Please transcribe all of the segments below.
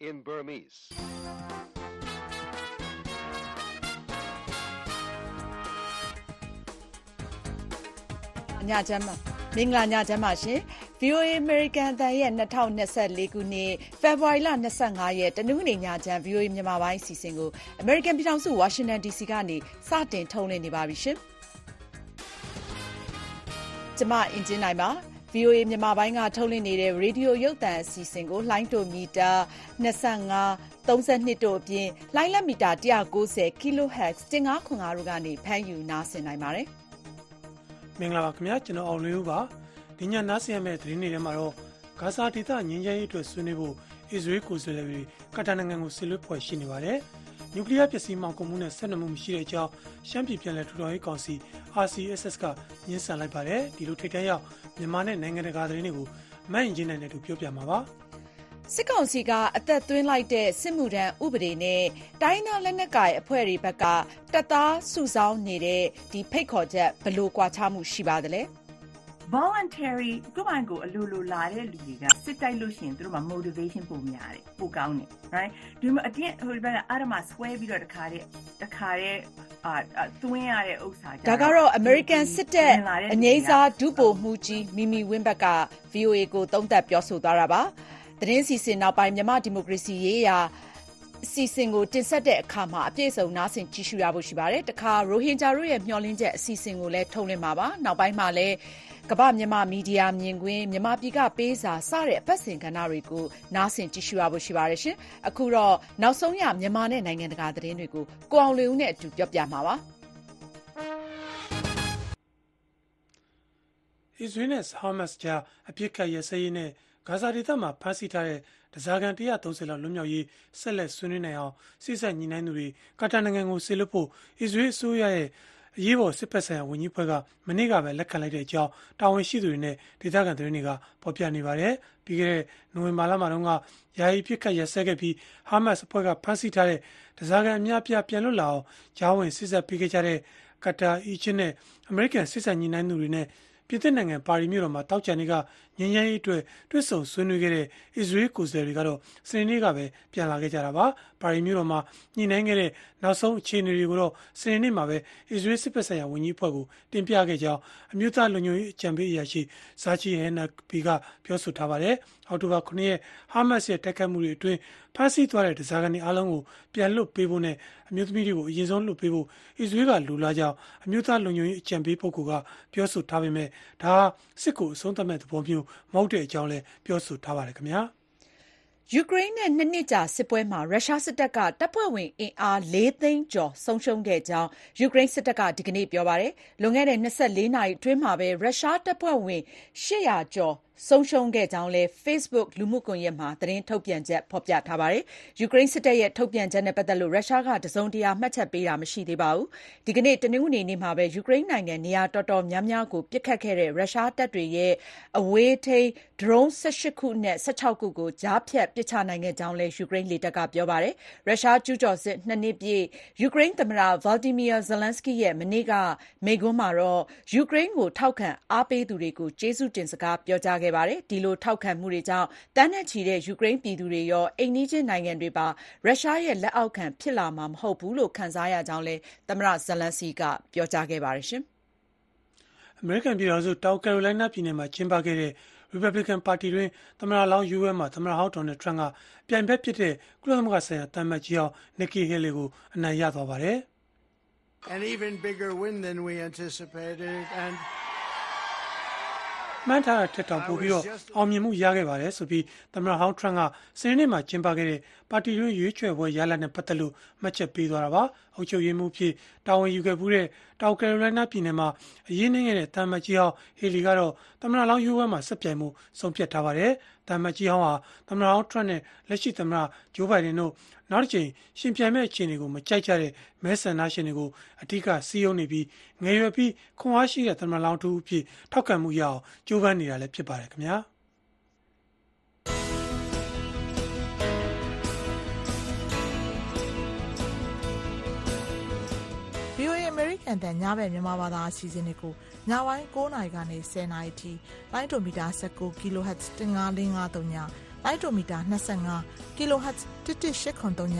in Burmese. ညချမ်းပါမင်္ဂလာညချမ်းပါရှင် VOA American တန်ရဲ့2024ခုနှစ် February လ25ရက်တနင်္ဂနွေညချမ်း VOA မြန်မာပိုင်းစီစဉ်ကို American ပြည်ထောင်စု Washington DC ကနေစတင်ထုတ်လွှင့်နေပါပြီရှင်ကျမအင်ဂျင်နိုင်ပါ VOA မြန်မာပိုင်းက ထုတ်လွှင့်နေတဲ့ ရေဒီယိုရုပ်သံအစီအစဉ်ကို လှိုင်းတိုမီတာ25 32တို့အပြင်လှိုင်းလက်မီတာ190 kHz 1505တို့ကနေ ဖမ်းယူနားဆင်နိုင်ပါတယ် မင်္ဂလာပါခင်ဗျာ ကျွန်တော်အောင်လွင်ဦးပါ ဒီညနားဆင်ရမယ့် သတင်းတွေထဲမှာတော့ ဂါဇာဒေသ ငြိမ်းချမ်းရေးအတွက် ဆွေးနွေးဖို့ အစ္စရေးကိုယ်စားလှယ်တွေကတာနိုင်ငံကိုဆစ်လွတ်ဖွဲ့ရှိနေပါတယ် နျူကလ িয়ার ပစ္စည်းမှောင်ကုန်မှုနဲ့ ဆက်နွယ်မှု မရှိတဲ့အကြောင်း ရှမ်းပြည်ပြည်နယ်ထူထောင်ရေးကောင်စီ RCSS ကညှင်းဆန်လိုက်ပါတယ် ဒီလိုထိတ်တန့်ရောက် မြန်မာနဲ့နိုင်ငံတကာသတင်းတွေကိုမန့်ရင်ချင်းနိုင်တဲ့သူပြောပြမှာပါစစ်ကောင်စီကအသက်သွင်းလိုက်တဲ့စစ်မှုထမ်းဥပဒေနဲ့တိုင်းသားလက်နက်ကိုင်အဖွဲ့တွေဘက်ကတပ်သားစုဆောင်းနေတဲ့ဒီဖိတ်ခေါ်ချက်ဘလို့ကွာခြားမှုရှိပါသလဲ voluntary ကိုယ့်ဘာကိုအလိုလိုလာတဲ့လူတွေကစစ်တိုက်လို့ရှိရင်သူတို့မှာ motivation ပုံများတယ်ပိုကောင်းတယ် right ဒီမှာအတင်းဟိုဘက်ကအာရမဆွဲပြီးတော့တခါတည်းတခါတည်းအာသွင်းရတဲ့ဥစ္စာဒါကတော့ American စစ်တပ်အငိမ့်စားဒုဗိုလ်မှူးကြီးမီမီဝင်းဘက်က VOA ကိုသုံးသပ်ပြောဆိုသွားတာပါသတင်းစီစဉ်နောက်ပိုင်းမြန်မာဒီမိုကရေစီရေးရာစီစဉ်ကိုတင်ဆက်တဲ့အခါမှာအပြည့်စုံနားဆင်ကြည့်ရှုရဖို့ရှိပါတယ်။တခါရိုဟင်ဂျာတို့ရဲ့မျှော်လင့်ချက်အစီအစဉ်ကိုလည်းထုတ်လွှင့်မှာပါ။နောက်ပိုင်းမှာလည်း ကမ္ဘာမြန်မာမီဒီယာမြင်ကွင်း မြန်မာပြည်ကပေးစာ စတဲ့ အပတ်စဉ်ကဏ္ဍတွေကို နားဆင်ကြည့်ရှုရဖို့ ရှိပါတယ်ရှင်။အခုတော့ နောက်ဆုံးရ မြန်မာနဲ့ နိုင်ငံတကာသတင်းတွေကို ကိုအောင်လွင်ဦးနဲ့အတူ ပြောပြမှာပါ။အစ္စရေးနဲ့ ဟာမတ်စ်ကြား အပြစ်ခတ်ရစရေးနဲ့ ဂါဇာဒေသမှာ ဖမ်းဆီးထားတဲ့တစားကန်130လောက် လွတ်မြောက်ရေး ဆက်လက် ဆွေးနွေးနိုင်အောင်စိစက်ညီနိုင်သူတွေ ကာတာနိုင်ငံကိုဆေလွတ်ဖို့ အစ္စရေးအစိုးရရဲ့ အရေးပေါ်စစ်ဖက်ဆိုင်ရာဝန်ကြီးဖွဲ့ကမနေ့ကပဲလက်ခံလိုက်တဲ့အကြောင်းတာဝန်ရှိသူတွေနဲ့ဒေသခံသတင်းတွေကဖော်ပြနေပါတယ်။ပြီးခဲ့တဲ့နိုဝင်ဘာလမှာတုန်းကယာယီပြစ်ခတ်ရစဲခဲ့ပြီးဟာမတ်စ်အဖွဲ့ကဖမ်းဆီးထားတဲ့တစားကန်အများပြပြန်လွတ်လာအောင်ဂျာဝင်စစ်ဆက်ပေးခဲ့ကြတဲ့ကာတာအီဂျစ်နဲ့အမေရိကန်စစ်ဆက်ညီနိုင်သူတွေနဲ့ပြည်သစ်နိုင်ငံပါရီမြို့တော်မှာတောက်ချန်တွေက ငញ្ញရေးအတွက်တွေ့ဆုံဆွေးနွေးခဲ့တဲ့အစ္စရေးကိုယ်စားလှယ်တွေကတော့စနေနေ့ကပဲပြန်လာခဲ့ကြတာပါပါရီမြို့တော်မှာညှိနှိုင်းခဲ့တဲ့နောက်ဆုံးအခြေအနေတွေကိုတော့စနေနေ့မှာပဲအစ္စရေးစစ်ဖက်ဆိုင်ရာဝန်ကြီးအဖွဲ့ကိုတင်ပြခဲ့ကြောင်းအမျိုးသားလူမျိုးရေးအကြံပေးအရာရှိဇာချီဟန်နာဘီကပြောဆိုထားပါတယ်အောက်တိုဘာ9ရက်ဟာမတ်စ်ရဲ့တိုက်ခိုက်မှုတွေအတွင်းဖမ်းဆီးသွားတဲ့ဒဇာကန်တွေအားလုံးကိုပြန်လွတ်ပေးဖို့နဲ့အမျိုးသမီးတွေကိုအရင်ဆုံးလွတ်ပေးဖို့အစ္စရေးကလူလာကြောင်းအမျိုးသားလူမျိုးရေးအကြံပေးပုဂ္ဂိုလ်ကပြောဆိုထားပေမဲ့ဒါစစ်ကိုအဆုံးသတ်မဲ့သဘောမျိုးမဟုတ်တဲ့အကြောင်းလည်းပြောဆိုထားပါတယ်ခင်ဗျာယူကရိန်းနဲ့နှစ်နှစ်ကြာစစ်ပွဲမှာရုရှားစစ်တပ်ကတပ်ဖွဲ့ဝင်အင်အား၄သိန်းကျော်ဆုံးရှုံးခဲ့ကြောင်းယူကရိန်းစစ်တပ်ကဒီကနေ့ပြောပါတယ်။လွန်ခဲ့တဲ့၂၄နာရီအတွင်းမှာပဲရုရှားတပ်ဖွဲ့ဝင်၈၀၀ကျော် ဆုံးရှုံးခဲ့ကြောင်းလည်း Facebook လူမှုကွန်ရက်မှာ သတင်းထုတ်ပြန်ချက် ဖော်ပြထားပါတယ်။ယူကရိန်းစစ်တပ်ရဲ့ ထုတ်ပြန်ချက်နဲ့ ပတ်သက်လို့ ရုရှားက တစုံတရာ မှတ်ချက်ပေးတာ မရှိသေးပါဘူး။ဒီကနေ့ တနင်္ဂနွေနေ့မှာပဲ ယူကရိန်းနိုင်ငံ နေရာတော်တော်များများကို ပစ်ခတ်ခဲ့တဲ့ ရုရှားတပ်တွေရဲ့ အဝေးထိန်း ဒရုန်း ၁၈ ခုအနက် ၁၆ ခုကို ကြားဖြတ်ပစ်ချနိုင်ခဲ့ကြောင်းလည်း ယူကရိန်းလေတပ်က ပြောပါတယ်။ရုရှားကျူးကျော်စစ် ၂ နှစ်ပြည့် ယူကရိန်းသမ္မတ Volodymyr Zelenskyy ရဲ့ မနေ့က မိန့်ခွန်းမှာတော့ ယူကရိန်းကို ထောက်ခံအားပေးသူတွေကို ကျေးဇူးတင်စကား ပြောကြားခဲ့ပါတယ်။ဒီလို ထောက်ခံမှုတွေကြောင့် သန်းနဲ့ချီတဲ့ ယူကရိန်းပြည်သူတွေရော အိမ်နီးချင်းနိုင်ငံတွေပါ ရုရှားရဲ့ လက်အောက်ခံ ဖြစ်လာမှာ မဟုတ်ဘူးလို့ ခံစားရကြောင်းလည်း သမ္မတ Zelenskyy က ပြောကြားခဲ့ပါတယ်။အမေရိကန် ပြည်ထောင်စု တောင်ကယ်ရိုလိုင်းနား ပြည်နယ်မှာ ကျင်းပခဲ့တဲ့ Republican ပါတီတွင်သမ္မတလောင်း ရွေးပွဲမှာ သမ္မတဟောင်း Donald Trump က ပြိုင်ဘက်ဖြစ်တဲ့ ကုလသမဂ္ဂဆိုင်ရာ သံအမတ်ကြီးဟောင်း Nikki Haley ကို အနိုင်ရသွားပါတယ်။ An even bigger win than we anticipated and မှန်းထားတာထက်တောင်ပိုပြီးတော့အောင်မြင်မှုရခဲ့ပါတယ်ဆိုပြီးသမ္မတဟောင်းထရန့်ကစနေနေ့မှာကျင်းပခဲ့တဲ့ပါတီတွင်းရွေးချယ်ပွဲရလဒ်နဲ့ပတ်သက်လို့မှတ်ချက်ပေးသွားတာပါအုပ်ချုပ်ရေးမှူးဖြစ်တာဝန်ယူခဲ့မှုတဲ့တောင်ကယ်ရိုလိုင်းနားပြည်နယ်မှာအရေးနှင်းခဲ့တဲ့တာမတ်ကြီးဟောင်းဟီလီကတော့သမ္မတလောင်းရွေးပွဲမှာဆက်ပြိုင်မှုဆုံးဖြတ်ထားပါတယ် တာမတ်ကြီးဟောင်းဟာသမ္မတဟောင်းထရန့်နဲ့လက်ရှိသမ္မတဂျိုးဘိုင်ဒန်တို့နောက်တစ်ချိန်ရှင်ပြိုင်မဲ့အခြေအနေကိုမကြိုက်ကြတဲ့မဲဆန္ဒရှင်တွေကိုအထူးကစီးရုံးနေပြီးငယ်ရွယ်ပြီးခွန်အားရှိတဲ့သမ္မတလောင်းတူအဖြစ်ထောက်ခံမှုရအောင်ကြိုးပမ်းနေတာလည်းဖြစ်ပါတယ်ခင်ဗျာ။ VOA American တန်ညဘက်မြန်မာဘာသာအစီအစဉ်တွေကိုညပိုင်း9:00နာရီကနေ10:00နာရီထိလိုင်းဒိုမီတာ19 kHz 1553ညလိုင်းဒိုမီတာ25 kHz 11803ည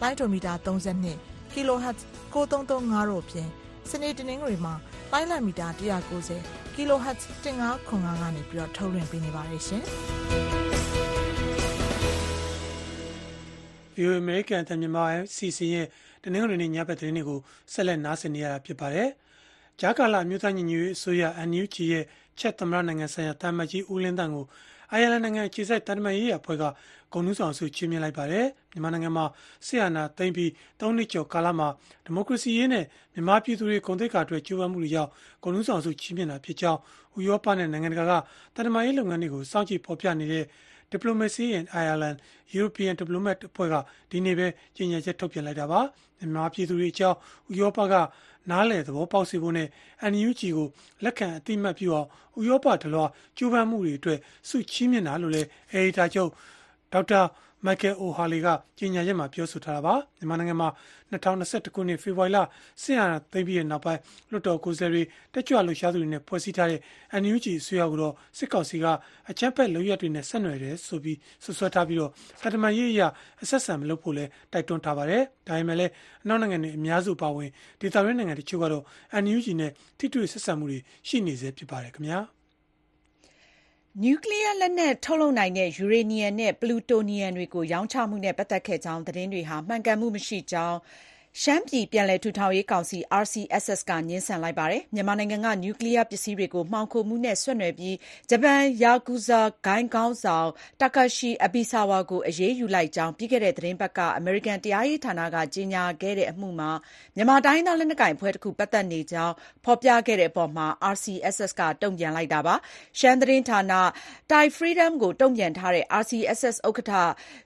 လိုင်းဒိုမီတာ32 kHz 9335တို့ဖြင့်စနေတနင်္ဂနွေမှာလိုင်းလမီတာ190 kHz 1505ကနေပြီးတော့ထုတ်လွှင့်ပေးနေပါတယ်ရှင်။ VOA American အသံမြန်မာရဲ့စီစဉ်ရဲ့ တနင်္ဂနွေနေ့ညဘက်သတင်းတွေကိုဆက်လက်နားဆင်နေရတာဖြစ်ပါတယ်။ဂျာကာလာမြို့သားညီညွတ်ရေးအစိုးရ NUG ရဲ့ချက်သမရနိုင်ငံဆိုင်ရာတာမတ်ကြီးဦးလင်းတန်ကိုအိုင်ယာလန်နိုင်ငံခြေစိုက်တန်တမာရေးအဖွဲ့ကဂုဏ်ထူးဆောင်ဆုချီးမြှင့်လိုက်ပါတယ်။မြန်မာနိုင်ငံမှာဆီယနာသိမ့်ပြီး၃နှစ်ကျော်ကာလမှာဒီမိုကရေစီရေးနဲ့မြန်မာပြည်သူတွေဂုဏ်သိက္ခာအတွက်ကြိုးပမ်းမှုတွေကြောင့်ဂုဏ်ထူးဆောင်ဆုချီးမြှင့်တာဖြစ်ကြောင်းဥရောပနဲ့နိုင်ငံတကာကတန်တမာရေးလုပ်ငန်းတွေကိုစောင့်ကြည့်ဖော်ပြနေတဲ့ Diplomacy in Ireland European Diplomat အဖွဲ့ကဒီနေ့ပဲကြေညာချက်ထုတ်ပြန်လိုက်တာပါမြန်မာပြည်သူတွေအကြောင်းဥရောပကနားလေသဘောပေါက်စေဖို့နဲ့ NUG ကိုလက်ခံအတိမတ်ပြုအောင်ဥရောပဒလွာကြိုးပမ်းမှုတွေအတွက်စုချီးမြှင့်တာလို့လည်းအေဒီတာချုပ်ဒေါက်တာ မိုက်ကယ်အိုဟာလီကကြေညာချက်မှာပြောဆိုထားတာပါမြန်မာနိုင်ငံမှာ2021ခုနှစ်ဖေဖော်ဝါရီလဆင်ရသိမ်းပြီးတဲ့နောက်ပိုင်းလွှတ်တော်ကိုယ်စားလှယ်တွေတက်ကြွလှုပ်ရှားသူတွေနဲ့ဖွဲ့စည်းထားတဲ့ NUG အစိုးရကိုတော့စစ်ကောင်စီကအကြမ်းဖက်လုပ်ရက်တွေနဲ့ဆက်နွယ်တယ်ဆိုပြီးဆွဆွဲထားပြီးတော့ကတမန်ရေးအရာအဆက်ဆံမလုပ်ဖို့လဲတိုက်တွန်းထားပါတယ်ဒါပေမဲ့လည်းအနောက်နိုင်ငံတွေအများစုပါဝင်ဒေသရင်းနိုင်ငံတချို့ကတော့ NUG နဲ့ထိတွေ့ဆက်ဆံမှုတွေရှိနေစေဖြစ်ပါတယ်ခင်ဗျာ နျူကလီးယားလက်နက်ထုတ်လုပ်နိုင်တဲ့ ယူရေနီယံနဲ့ ပလူတိုနီယံတွေကို ရောင်းချမှုနဲ့ ပတ်သက်ခဲ့ကြောင်း သတင်းတွေဟာ မှန်ကန်မှုမရှိကြောင်း ရှမ်းပြည်ပြန်လည်ထူထောင်ရေးကောင်စီ RCSS က ငြင်းဆန်လိုက်ပါတယ်။မြန်မာနိုင်ငံက နျူကလီးယားပစ္စည်းတွေကို မှောင်ခိုမှုနဲ့ ဆက်နွယ်ပြီး ဂျပန်ယာကူဇာဂိုဏ်းခေါင်းဆောင် Takashi Abisawa ကို အရေးယူလိုက်ကြောင်း ပြီးခဲ့တဲ့ သီတင်းပတ်က အမေရိကန်တရားရေးဌာနက ကြေညာခဲ့တဲ့အမှုမှာ မြန်မာတိုင်းရင်းသား လက်နက်ကိုင်အဖွဲ့တခု ပတ်သက်နေကြောင်း ဖော်ပြခဲ့တဲ့အပေါ်မှာ RCSS က တုံ့ပြန်လိုက်တာပါ။ရှမ်းသတင်းဌာန Thai Freedom ကို တုံ့ပြန်ထားတဲ့ RCSS ဥက္ကဋ္ဌ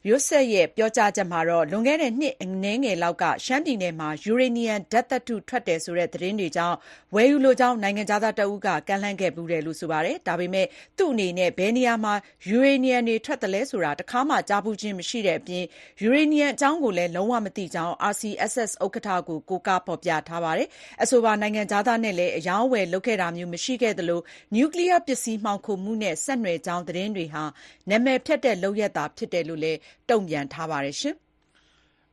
ယွတ်ဆက်ရဲ့ ပြောကြားချက်မှာတော့ လွန်ခဲ့တဲ့ နှစ်အနည်းငယ်လောက်က ရှမ်းပြည်နယ်မှာ ယူရေနီယံဓာတ်သတ္တုထွက်တယ်ဆိုတဲ့ သတင်းတွေကြောင့် ဝယ်ယူလိုကြောင်း နိုင်ငံခြားသားတဦးက ကမ်းလှမ်းခဲ့ဖူးတယ်လို့ ဆိုပါတယ်။ဒါပေမဲ့ သူ့အနေနဲ့ ဘယ်နေရာမှာ ယူရေနီယံတွေ ထွက်သလဲဆိုတာ တခါမှ ကြားဖူးခြင်းမရှိတဲ့အပြင် ယူရေနီယံအကြောင်းကိုလည်း လုံးဝမသိကြောင်း RCSS ဥက္ကဋ္ဌကို ကိုးကားဖော်ပြထားပါတယ်။အဆိုပါ နိုင်ငံခြားသားနဲ့လည်း အရောင်းအဝယ်လုပ်ခဲ့တာမျိုး မရှိခဲ့သလို နျူကလီးယားပစ္စည်း မှောင်ခိုမှုနဲ့ ဆက်နွယ်ကြောင်း သတင်းတွေဟာ နာမည်ဖျက်တဲ့ လုပ်ရပ်သာဖြစ်တယ်လို့လည်း တုံ့ပြန်ထားပါတယ်။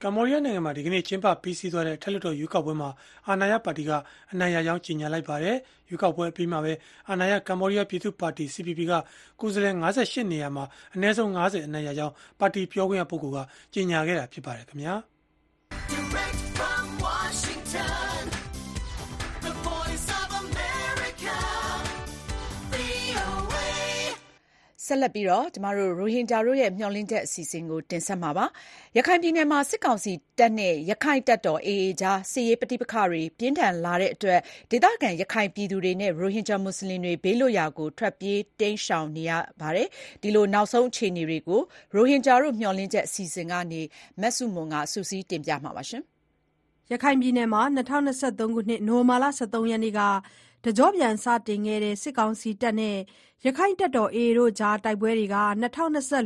ကမ္ဘောဒီးယားနိုင်ငံမှာဒီကနေ့ကျင်းပပြီးစီးသွားတဲ့ထက်လွှတ်တော်ရွေးကောက်ပွဲမှာအာဏာရပါတီကအနိုင်ရကြောင်းကြေညာလိုက်ပါတယ်။ရွေးကောက်ပွဲအပြီးမှာပဲအာဏာရကမ္ဘောဒီးယားပြည်သူ့ပါတီ CPP ကကိုယ်စားလှယ်58နေရာမှာအနည်းဆုံး90အနိုင်ရကြောင်းပါတီပြောခွင့်ရပုဂ္ဂိုလ်ကကြေညာခဲ့တာဖြစ်ပါတယ်ခင်ဗျာ။ ဆက်လက်ပြီးရိုဟင်ဂျာတို့ရဲ့ မျှော်လင့်ချက်အစီအစဉ်ကို တင်ဆက်မှာပါ။ရခိုင်ပြည်နယ်မှာ စစ်ကောင်စီတပ်နဲ့ရခိုင့်တပ်တော် AA ကြား စစ်ရေးပဋိပက္ခတွေ ပြင်းထန်လာတဲ့အတွက် ဒေသခံ ရခိုင်ပြည်သူတွေနဲ့ ရိုဟင်ဂျာမွတ်ဆလင်တွေ ဘေးလွတ်ရာကို ထွက်ပြေးတိမ်းရှောင်နေရပါတယ်။ဒီလို နောက်ဆုံးအခြေအနေတွေကို ရိုဟင်ဂျာတို့ မျှော်လင့်ချက်အစီအစဉ်ကနေ မဆုမွန်ကစုစည်းတင်ပြထားပါတယ်။ရခိုင်ပြည်နယ်မှာ ၂၀၂၃ ခုနှစ် နိုဝင်ဘာလ ၁၃ ရက်နေ့က တကျော့ပြန်စတင်ခဲ့တဲ့ စစ်ကောင်စီတပ်နဲ့ ရက္ခိုင့်တပ်တော် AA တို့ကြား တိုက်ပွဲတွေ၂၀၂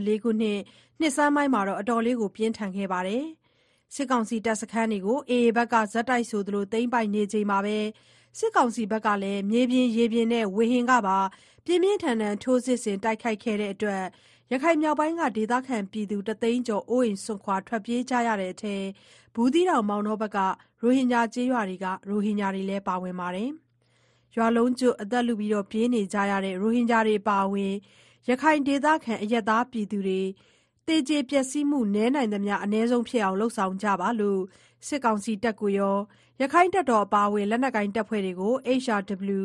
၄ ခုနှစ် နှစ်ဆန်းပိုင်းမှာ အတော်လေး ပြင်းထန်ခဲ့ပါတယ်။စစ်ကောင်စီတပ်စခန်းတွေကို AA ဘက်က ဆက်တိုက်ဆိုသလို သိမ်းပိုက်နေချိန်မှာပဲ စစ်ကောင်စီဘက်ကလည်း မြေပြင် ရေပြင်နဲ့ ဝေဟင်ကပါ ပြင်းပြင်းထန်ထန် ထိုးစစ်ဆင် တိုက်ခိုက်ခဲ့တဲ့အတွက် ရခိုင်မြောက်ပိုင်းက ဒေသခံပြည်သူတသိန်းကျော် အိုးအိမ်စွန့်ခွာ ထွက်ပြေးကြရတဲ့အထဲ ဘူးသီးတောင် မောင်တောဘက်က ရိုဟင်ဂျာကျေးရွာတွေက ရိုဟင်ဂျာတွေလည်း ပါဝင်ပါတယ်။ ရွာလုံးကျွတ် အသက်လုပြေးနေကြရတဲ့ ရိုဟင်ဂျာတွေ အပါအဝင် ရခိုင်ဒေသခံ အရပ်သားပြည်သူတွေ သေကျေပျက်စီးမှု နည်းနိုင်သမျှ အနည်းဆုံးဖြစ်အောင် လုပ်ဆောင်ကြပါလို့ စစ်ကောင်စီတပ်ကိုရောရခိုင့်တပ်တော် အပါအဝင် လက်နက်ကိုင် တပ်ဖွဲ့တွေကို HRW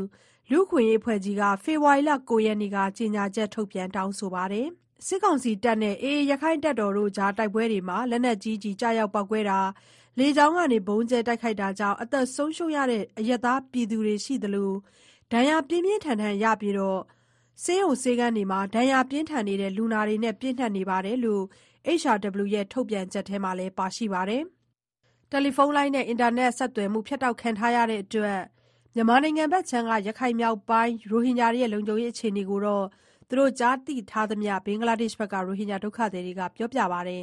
လူ့အခွင့်အရေးအဖွဲ့ကြီးက ဖေဖော်ဝါရီလ ၉ ရက်နေ့က ကြေညာချက်ထုတ်ပြန် တောင်းဆိုပါတယ်။ စစ်ကောင်စီတပ်နဲ့ AA ရခိုင့်တပ်တော်တို့ကြား တိုက်ပွဲတွေမှာ လက်နက်ကြီးကျည် ကျရောက်ပေါက်ကွဲတာ လေကြောင်းကနေ ဗုံးကြဲတိုက်ခိုက်တာကြောင့် အသက်ဆုံးရှုံးရတဲ့ အရပ်သားပြည်သူတွေရှိသလို ဒဏ်ရာပြင်းပြင်းထန်ထန်ရပြီး ဆေးရုံဆေးခန်းတွေမှာ ဒဏ်ရာပြင်းထန်နေတဲ့ လူနာတွေနဲ့ ပြည့်နှက်နေတယ်လို့ HRW ရဲ့ ထုတ်ပြန်ချက်ထဲမှာ ပါရှိပါတယ်။တယ်လီဖုန်းလိုင်းနဲ့ အင်တာနက်ဆက်သွယ်မှု ဖြတ်တောက်ခံထားရတဲ့အတွက် မြန်မာနိုင်ငံဘက်ခြမ်းက ရခိုင်မြောက်ပိုင်း ရိုဟင်ဂျာတွေရဲ့ လုံခြုံရေးအခြေအနေကိုတော့ သူတို့ကြားသိထားသမျှဘင်္ဂလားဒေ့ရှ်ဘက်က ရိုဟင်ဂျာဒုက္ခသည်တွေက ပြောပြပါတယ်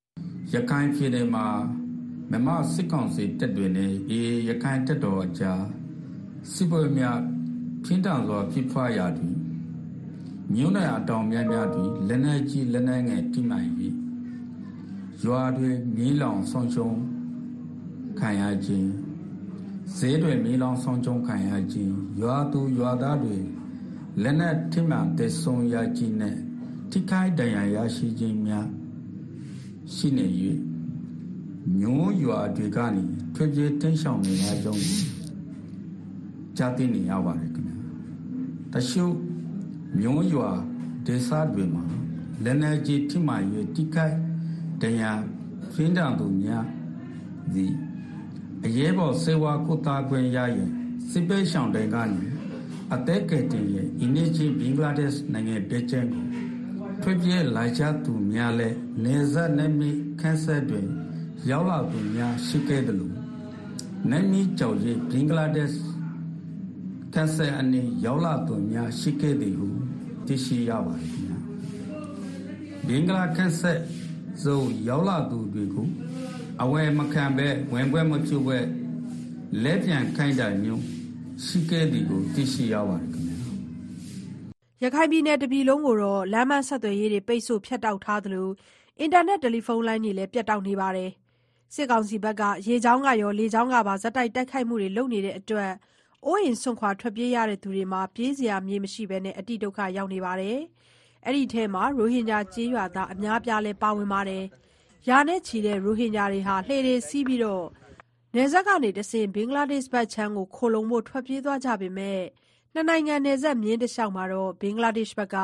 ။ရခိုင်ပြည်နယ်မှာ မြန်မာစစ်ကောင်စီတပ်တွေနဲ့အေးရခိုင်တပ်တော်အကြား စစ်ပွဲများ ပြင်းထန်စွာဖြစ်ပွားရာတွင် မြို့နယ်အတောင်များများတွင် လက်နက်ကြီးလက်နက်ငယ်တိမှန်၍ရွာတွင်မီးလောင်ဆုံးရှုံးခံရခြင်း ဈေးတွင်မီးလောင်ဆုံးရှုံးခံရခြင်း ရွာသူရွာသားတွေ လက်နက်ထိမှန်တဲ့ဆုံးရခြင်းနဲ့ထိခိုက်ဒဏ်ရာရရှိခြင်းများရှိနေ၍မျိုးရွာတွေကနေထွက်ပြေးတင်းရှောင်နေရကြောင်းကြားသိနေရပါတယ်ခင်ဗျာတချို့မျိုးရွာဒေသတွေမှာလက်နက်ကြီးထိမှန်၍တိခိုက်ဒဏ်ရာဖင်းတံသူများသည်အရေးပေါ်စေဝါကုသခွင့်ရရင်စစ်ပေးရှောင်တိုင်ကနေ အသက်ကယ်တင်ရဲ့အင်းကြီးဘင်္ဂလားဒေ့ရှ်နိုင်ငံပြည်ချင်ကိုထွက်ပြေးလာကြသူများလဲနေဆက်နေမိခန်းဆက်တွင်ရောက်လာသူများရှိခဲ့တယ်လို့နေမိကြော်ရဲ့ဘင်္ဂလားဒေ့ရှ်ခန်းဆက်အနေရောက်လာသူများရှိခဲ့တယ်ဟုသိရှိရပါတယ်ခင်ဗျာဘင်္ဂလားခန်းဆက်စုံရောက်လာသူတွေကိုအဝယ်မခံပဲဝင်ပွဲမပြုတ်ပဲလက်ပြန်ခိုင်းတာမျိုး ရှိခဲ့သည်ကိုသိရှိရပါတယ်ခင်ဗျာရခိုင်ပြည်နယ်တပြည်လုံးကိုတော့လမ်းမဆက်သွယ်ရေးတွေပိတ်ဆို့ဖြတ်တောက်ထားသလိုအင်တာနက်တယ်လီဖုန်းလိုင်းတွေလည်းပြတ်တောက်နေပါတယ်။စစ်ကောင်စီဘက်ကရေကြောင်းကရောလေကြောင်းကပါဇက်တိုက်တိုက်ခိုက်မှုတွေလုပ်နေတဲ့အတွက်အိုးအိမ်စွန့်ခွာထွက်ပြေးရတဲ့သူတွေမှာပြေးစရာမြေမရှိဘဲအတိဒုက္ခရောက်နေပါတယ်။အဲဒီထဲမှာရိုဟင်ဂျာကျေးရွာသားအများအပြားလည်းပါဝင်ပါတယ်။ရာနဲ့ချီတဲ့ရိုဟင်ဂျာတွေဟာလှေတွေစီးပြီးတော့ နယ်စပ်ကနေတဆင့် ဘင်္ဂလားဒေ့ရှ်ဘက်ခြမ်းကို ခိုလှုံဖို့ ထွက်ပြေးသွားကြပေမယ့်နှစ်နိုင်ငံ နယ်စပ်မျဉ်းတလျှောက်မှာတော့ ဘင်္ဂလားဒေ့ရှ်ဘက်က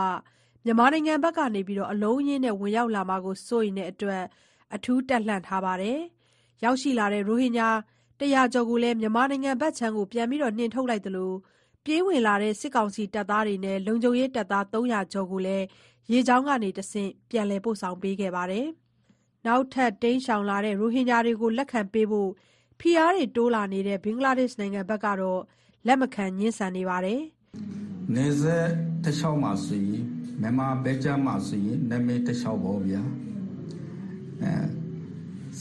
မြန်မာနိုင်ငံဘက်ကနေ အလုံးအရင်းနဲ့ ဝင်ရောက်လာမှာကို စိုးရိမ်တဲ့အတွက် အထူးတပ်လှန့်ထားပါတယ်။ရောက်ရှိလာတဲ့ ရိုဟင်ဂျာတရာကျော်ကိုလည်း မြန်မာနိုင်ငံဘက်ခြမ်းကို ပြန်ပြီးနှင်ထုတ်လိုက်သလို ပြေးဝင်လာတဲ့ စစ်ကောင်စီတပ်သားတွေနဲ့ လုံခြုံရေးတပ်သား ၃၀၀ ကျော်ကိုလည်း ရေကြောင်းကနေတဆင့် ပြန်လည်ပို့ဆောင်ပေးခဲ့ပါတယ်။နောက်ထပ် တိမ်းရှောင်လာတဲ့ ရိုဟင်ဂျာတွေကို လက်ခံပေးဖို့ ဖိအားတွေတိုးလာနေတဲ့ ဘင်္ဂလားဒေ့ရှ်နိုင်ငံဘက်ကတော့ လက်မခံငြင်းဆန်နေပါတယ်။နေဆက်တစ်လျှောက်မှာဆိုရင် မြန်မာဘက်ကျမ်းမှာဆိုရင်နမေတစ်လျှောက်ပေါ့ဗျာအဲ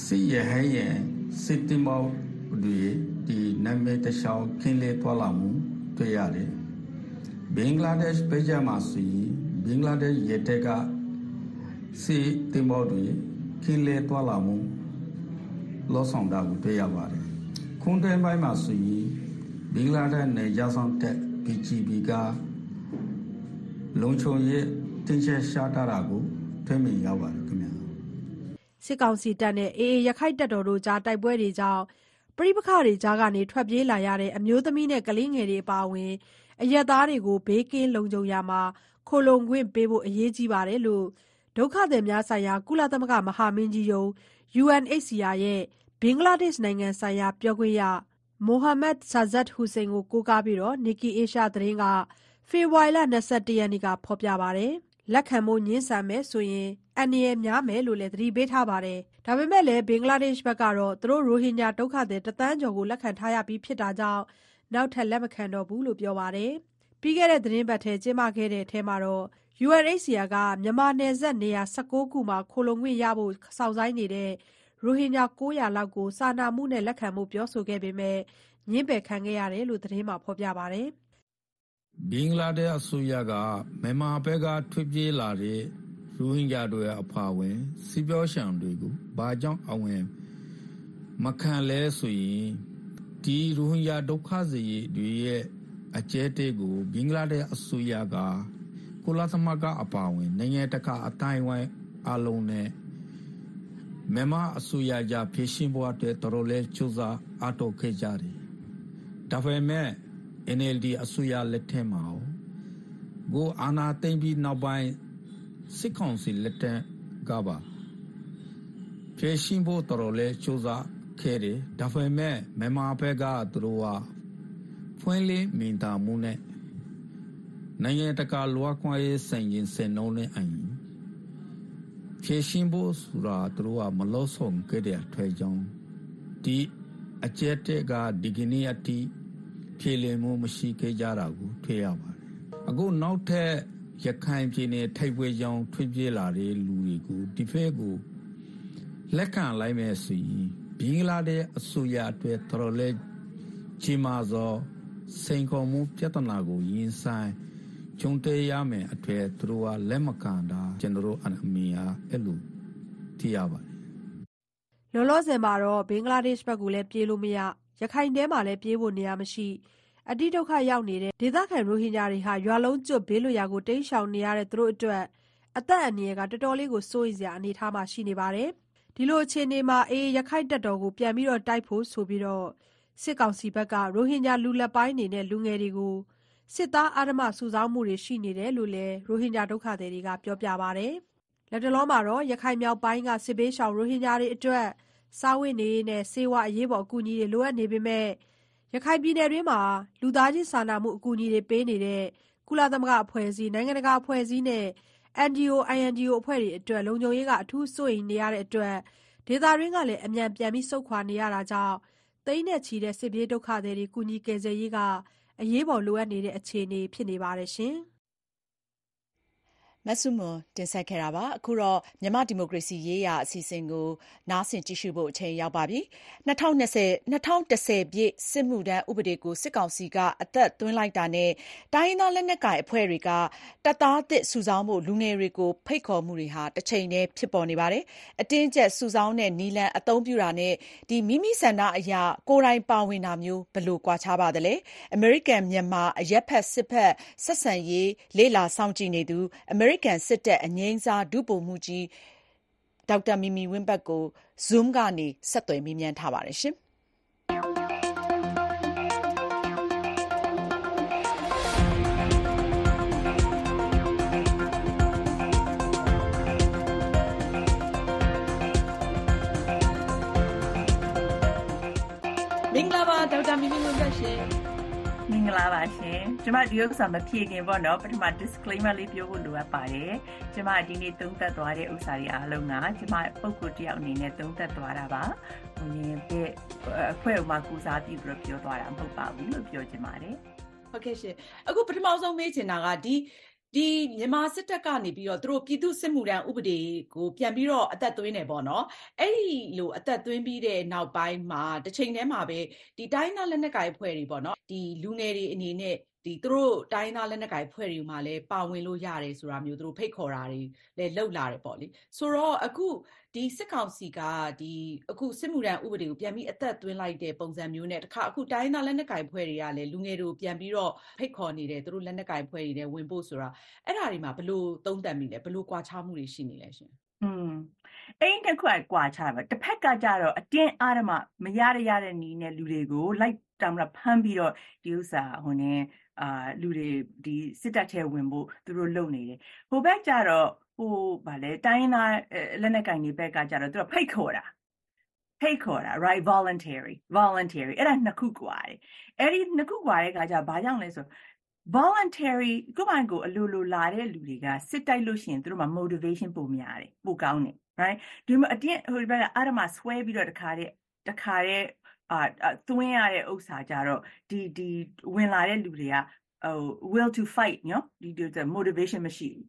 စီရဟဲ့ရဲ့စစ်တင်မောတွေ ဒီနမေတစ်လျှောက်ခင်းလေထွက်လာမှု တွေ့ရတယ် ဘင်္ဂလားဒေ့ရှ်ဘက်ကျမ်းမှာဆိုရင် ဘင်္ဂလားဒေ့ရှ်ရေတက်က စစ်တင်မောတွေခင်းလေထွက်လာမှု လောဆောင်တာကိုတွေ့ရပါတယ်ခွန်တိုင်းပိုင်းမှာဆိုရင်ဘင်္ဂလားဒေ့ရှ်နယ်ရဆောင်တက် BGB ကလုံချုံရဲ့တင်ချက်ရှားတာကိုထွေးမြင်ရောက်ပါတယ်ခင်ဗျာစစ်ကောင်စီတပ်နဲ့ AA ရခိုင့်တပ်တော်တို့ကြားတိုက်ပွဲတွေကြောင့်ပဋိပက္ခတွေကြားကနေထွက်ပြေးလာရတဲ့အမျိုးသမီးနဲ့ကလေးငယ်တွေအပါအဝင်အရပ်သားတွေကိုဘေးကင်းလုံခြုံရာမှာခိုလှုံခွင့်ပေးဖို့အရေးကြီးတယ်လို့ဒုက္ခသည်များဆိုင်ရာကုလသမဂ္ဂမဟာမင်းကြီးရုံး UNHCR ရဲ့ ဘင်္ဂလားဒေ့ရှ်နိုင်ငံဆိုင်ရာ ပြောခွင့်ရ Mohammad Shahzad Hussain ကို ကိုးကားပြီး Nikkei Asia သတင်းက ဖေဖော်ဝါရီလ ၂၁ ရက်နေ့က ဖော်ပြပါတယ်။လက်ခံဖို့ငြင်းဆန်မယ်ဆိုရင် အန္တရာယ်များမယ်လို့လည်း သတိပေးထားပါတယ်။ဒါပေမယ့်လည်း ဘင်္ဂလားဒေ့ရှ်ဘက်ကတော့ သူတို့ ရိုဟင်ဂျာဒုက္ခသည်တသန်းကျော်ကို လက်ခံထားရပြီးဖြစ်တာကြောင့် နောက်ထပ် လက်မခံတော့ဘူးလို့ ပြောပါတယ်။ပြီးခဲ့တဲ့ သီတင်းပတ်ထဲ ကျင်းပခဲ့တဲ့အထဲမှာတော့ UNHCR က မြန်မာနယ်စပ် နေရာ ၁၉ ခုမှာ ခိုလှုံခွင့်ရဖို့ စောင့်ဆိုင်းနေတဲ့ ရိုဟင်ဂျာ ၉၀၀ လောက်ကို စာနာမှုနဲ့ လက်ခံဖို့ ပြောဆိုခဲ့ပေမယ့်ငြင်းပယ်ခံခဲ့ရတယ်လို့ သတင်းမှာ ဖော်ပြပါတယ်။ဘင်္ဂလားဒေ့ရှ်အစိုးရက မြန်မာဘက်က ထွက်ပြေးလာတဲ့ ရိုဟင်ဂျာတွေအပါအဝင် စစ်ပြောရှောင်တွေကို ဘာကြောင့် အဝင်မခံလဲဆိုရင် ဒီရိုဟင်ဂျာဒုက္ခသည်တွေရဲ့ အကျဲတဲကို ဘင်္ဂလားဒေ့ရှ်အစိုးရက ကုလသမဂ္ဂအပါအဝင် နိုင်ငံတကာအတိုင်းဝိုင်းအလုံးနဲ့ မြန်မာအစိုးရကြဖြည့်ရှင်းဖို့အတွက်တော်တော်လေးကြိုးစားအားထုတ်ခဲ့ကြတယ်။ဒါပေမဲ့ NLD အစိုးရလက်ထက်မှာကိုအာနာသိမ့်ပြီးနောက်ပိုင်းစစ်ကောင်စီလက်ထက်ကပါဖြည့်ရှင်းဖို့တော်တော်လေးကြိုးစားခဲ့တယ်။ဒါပေမဲ့မြန်မာဘက်ကသူတို့ကဖွင့်လင်းမင်တာမှုနဲ့နိုင်ငံတကာလွှာခွင့်ရေးဆိုင်ရင်စင်နှုံးနဲ့အရင် ဖြည့်ရှင်းဖို့ဆိုတာသူတို့ကမလို့ဆုံးခဲ့တဲ့ထွေကြောင်းဒီအကျက်တဲ့ကဒီကနေ့အထိဖြေလည်မှုမရှိခဲ့ကြတာကိုတွေ့ရပါတယ်အခုနောက်ထပ်ရခိုင်ပြည်နယ်ထိုက်ပွဲကြောင်းထွေပြေးလာတဲ့လူတွေကိုဒီဖက်ကိုလက်ခံလိုက်မယ်ဆိုရင်ဘင်္ဂလားဒေ့ရှ်အစိုးရအတွက်တော်တော်လေးကြီးမားသောစိန်ခေါ်မှုပြဿနာကိုရင်ဆိုင် ကျုံတဲရမယ်အထွေသူတို့ကလက်မခံတာကျွန်တော်တို့အမေကအဲ့လိုသိရပါတယ်လောလောဆယ်မှာတော့ဘင်္ဂလားဒေ့ရှ်ဘက်ကိုလည်းပြေးလို့မရရခိုင်ထဲမှာလည်းပြေးဖို့နေရာမရှိအတိဒုက္ခရောက်နေတဲ့ဒေသခံရိုဟင်ဂျာတွေဟာရွာလုံးကျွတ်ဘေးလွတ်ရာကိုတိမ်းရှောင်နေရတဲ့သူတို့အတွက်အသက်အန္တရာယ်ကတော်တော်လေးကိုစိုးရိမ်စရာအနေအထားမှာရှိနေပါတယ်။ဒီလိုအခြေအနေမှာအေးရခိုင်တပ်တော်ကိုပြန်ပြီးတော့တိုက်ဖို့ဆိုပြီးတော့စစ်ကောင်စီဘက်ကရိုဟင်ဂျာလူလက်ပိုင်းနေနဲ့လူငယ်တွေကို စစ်သားအာဓမစုဆောင်းမှုတွေရှိနေတယ်လို့လည်းရိုဟင်ဂျာဒုက္ခသည်တွေကပြောပြပါတယ်။လက်တလောမှာတော့ရခိုင်မြောက်ပိုင်းကစစ်ဘေးရှောင်ရိုဟင်ဂျာတွေအတွက်စားဝတ်နေရေးနဲ့ဆေးဝါးအရေးပေါ်အကူအညီတွေလိုအပ်နေပေမဲ့ရခိုင်ပြည်နယ်တွင်းမှာလူသားချင်းစာနာမှုအကူအညီတွေပေးနေတဲ့ကုလသမဂ္ဂအဖွဲ့အစည်းနိုင်ငံတကာအဖွဲ့အစည်းနဲ့ NGO INGO အဖွဲ့တွေအတွက်လုံခြုံရေးကအထူးစိုးရိမ်နေရတဲ့အတွက်ဒေသတွင်းကလည်းအမြန်ပြန်ပြီးဆုတ်ခွာနေရတာကြောင့်သိန်းနဲ့ချီတဲ့စစ်ပြေးဒုက္ခသည်တွေကူညီကယ်ဆယ်ရေးက အရေးပေါ်လိုအပ်နေတဲ့အခြေအနေဖြစ်နေပါတယ်ရှင်။ မဆုမွန် တင်ဆက်ခဲ့တာပါ အခုတော့ မြန်မာဒီမိုကရေစီရေးရာ အစီအစဉ်ကို နားဆင်ကြည့်ရှုဖို့ အချိန်ရောက်ပါပြီ2020 2010ပြည့် စစ်မှုထမ်းဥပဒေကို စစ်ကောင်စီက အသက်သွင်းလိုက်တာနဲ့ တိုင်းရင်းသား လက်နက်ကိုင်အဖွဲ့တွေက တပ်သားသစ်စုဆောင်းမှုလူငယ်တွေကို ဖိတ်ခေါ်မှုတွေဟာတစ်ချိန်တည်း ဖြစ်ပေါ်နေပါတယ် အတင်းကျပ် စုဆောင်းတဲ့နီလန်အသုံးပြုတာနဲ့ဒီမိမိဆန္ဒအရာကိုယ်တိုင်ပါဝင်တာမျိုး ဘယ်လို ကွာခြားပါသလဲ အမေရိကန်မြန်မာ အရက်ဖက်စစ်ဖက် ဆက်ဆံရေး လေ့လာစောင့်ကြည့်နေသူ အမေရိကန်စစ်တပ် အငြိမ်းစား ဒုဗိုလ်မှူးကြီး ဒေါက်တာမီမီဝင်းဘတ်ကို Zoom ကနေ ဆက်သွယ်မေးမြန်းထားပါတယ်။မင်္ဂလာပါ ဒေါက်တာမီမီဝင်းဘတ်ရှင် မင်္ဂလာပါရှင်ကျမဒီဥစ္စာမဖြေခင်ပေါ့နော်ပထမ disclaimer လေးပြောဖို့လိုအပ်ပါတယ်ကျမဒီနေ့သုံးသပ်သွားတဲ့ဥစ္စာတွေအားလုံးကကျမပုံကိုတယောက်အနေနဲ့သုံးသပ်သွားတာပါဟိုရင်ပြအဖွဲ့ဥမာကူစားပြီးပြီးပြောသွားတာမဟုတ်ပါဘူးလို့ပြောချင်ပါတယ်ဟုတ်ကဲ့ရှင်အခုပထမဆုံးမေးချင်တာကဒီ ဒီမြန်မာစစ်တပ်ကနေပြီးတော့ သူတို့ ပြည်သူစစ်မှုထမ်းဥပဒေကို ပြန်ပြီးတော့ အသက်သွင်းတယ်ပေါ့နော် အဲ့ဒီလို အသက်သွင်းပြီးတဲ့နောက်ပိုင်းမှာတစ်ချိန်တည်းမှာပဲဒီတိုင်းသားလက်နက်ကိုင်ဖွဲ့တွေပေါ့နော်ဒီလူငယ်တွေအနေနဲ့ ဒီသူတို့တိုင်းသားလက်နက်ကိုင်ဖွဲ့တွေမှာလည်းပါဝင်လို့ရတယ်ဆိုတာမျိုးသူတို့ဖိတ်ခေါ်တာတွေလည်းလှုပ်လာတယ်ပေါ့လေဆိုတော့အခုဒီစစ်ကောင်စီကဒီအခုစစ်မှုထမ်းဥပဒေကိုပြန်ပြီးအသက်သွင်းလိုက်တဲ့ပုံစံမျိုးနဲ့တခါအခုတိုင်းသားလက်နက်ကိုင်ဖွဲ့တွေကလည်းလူငယ်တို့ပြန်ပြီးတော့ဖိတ်ခေါ်နေတယ်သူတို့လက်နက်ကိုင်ဖွဲ့တွေနဲ့ဝင်ဖို့ဆိုတာအဲ့ဒါတွေမှာဘလို့သုံးသပ်မိလဲဘလို့ကြွားချမှုတွေရှိနေလဲရှင်อืมအဲ့ဒီတစ်ခွက်ကွာချပါတစ်ဖက်ကကြတော့အတင်းအားရမမရရရတဲ့နီးနဲ့လူတွေကိုလိုက်တောင်ရဖမ်းပြီးတော့ဒီဥစ္စာဟိုနေ အာလူတွေဒီစစ်တပ်ထဲဝင်ဖို့သူတို့လုပ်နေတယ်ဟိုဘက်ကြတော့ဟိုဗာလဲတိုင်းသားလက်နက်ကင်တွေဘက်ကကြတော့သူတို့ဖိတ်ခေါ်တာဖိတ်ခေါ်တာ right voluntary voluntary အဲ့ဒါနှစ်ခုကွာတယ်အဲ့ဒီနှစ်ခုကွာတဲ့အခါကျဘာကြောင့်လဲဆို voluntary ကိုယ်ပိုင်ကိုအလိုလိုလာတဲ့လူတွေကစစ်တိုက်လို့ရှိရင်သူတို့မှာ motivation ပိုများတယ်ပိုကောင်းတယ် right ဒီမှာအတင်းဟိုဘက်ကအာရမဆွဲပြီးတော့တခါတဲ့တခါတဲ့ အာသွင်းရတဲ့ဥစ္စာကြတော့ဒီဒီဝင်လာတဲ့လူတွေကဟို will to fight နော်ဒီဒီ motivation မရှိဘူး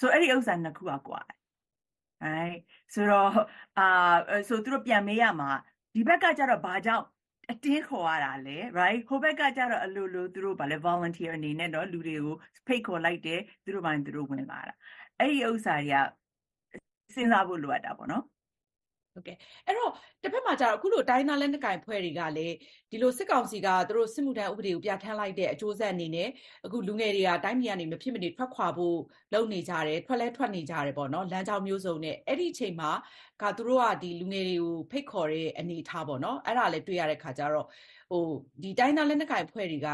ဆိုအဲ့ဒီဥစ္စာနှစ်ခုอ่ะကွာ right ဆိုတော့အာဆိုသူတို့ပြန်မေးရမှာဒီဘက်ကကြတော့ဘာကြောင့်အတင်းခေါ်ရတာလဲ right ဟိုဘက်ကကြတော့အလိုလိုသူတို့ဗာလဲ volunteer အနေနဲ့တော့လူတွေကိုဖိတ်ခေါ်လိုက်တယ်သူတို့ပိုင်းသူတို့ဝင်လာတာအဲ့ဒီဥစ္စာတွေကစဉ်းစားဖို့လိုအပ်တာပေါ့နော် ဟုတ်ကဲ့အဲ့တော့တစ်ဖက်မှာကျတော့အခုလိုတိုင်းသားလက်နက်ကိုင်ဖွဲ့တွေကလည်းဒီလိုစစ်ကောင်စီကသူတို့စစ်မှုထမ်းဥပဒေကိုပြဋ္ဌာန်းလိုက်တဲ့အကျိုးဆက်အနေနဲ့အခုလူငယ်တွေကတိုင်းပြည်ကနေမဖြစ်မနေထွက်ခွာဖို့လုပ်နေကြတယ်ထွက်လဲထွက်နေကြတယ်ပေါ့နော်လမ်းကြောင်းမျိုးစုံနဲ့အဲ့ဒီအချိန်မှာကသူတို့ကဒီလူငယ်တွေကိုဖိတ်ခေါ်တဲ့အနေအထားပေါ့နော်အဲ့ဒါလည်းတွေ့ရတဲ့ခါကျတော့ဟိုဒီတိုင်းသားလက်နက်ကိုင်ဖွဲ့တွေက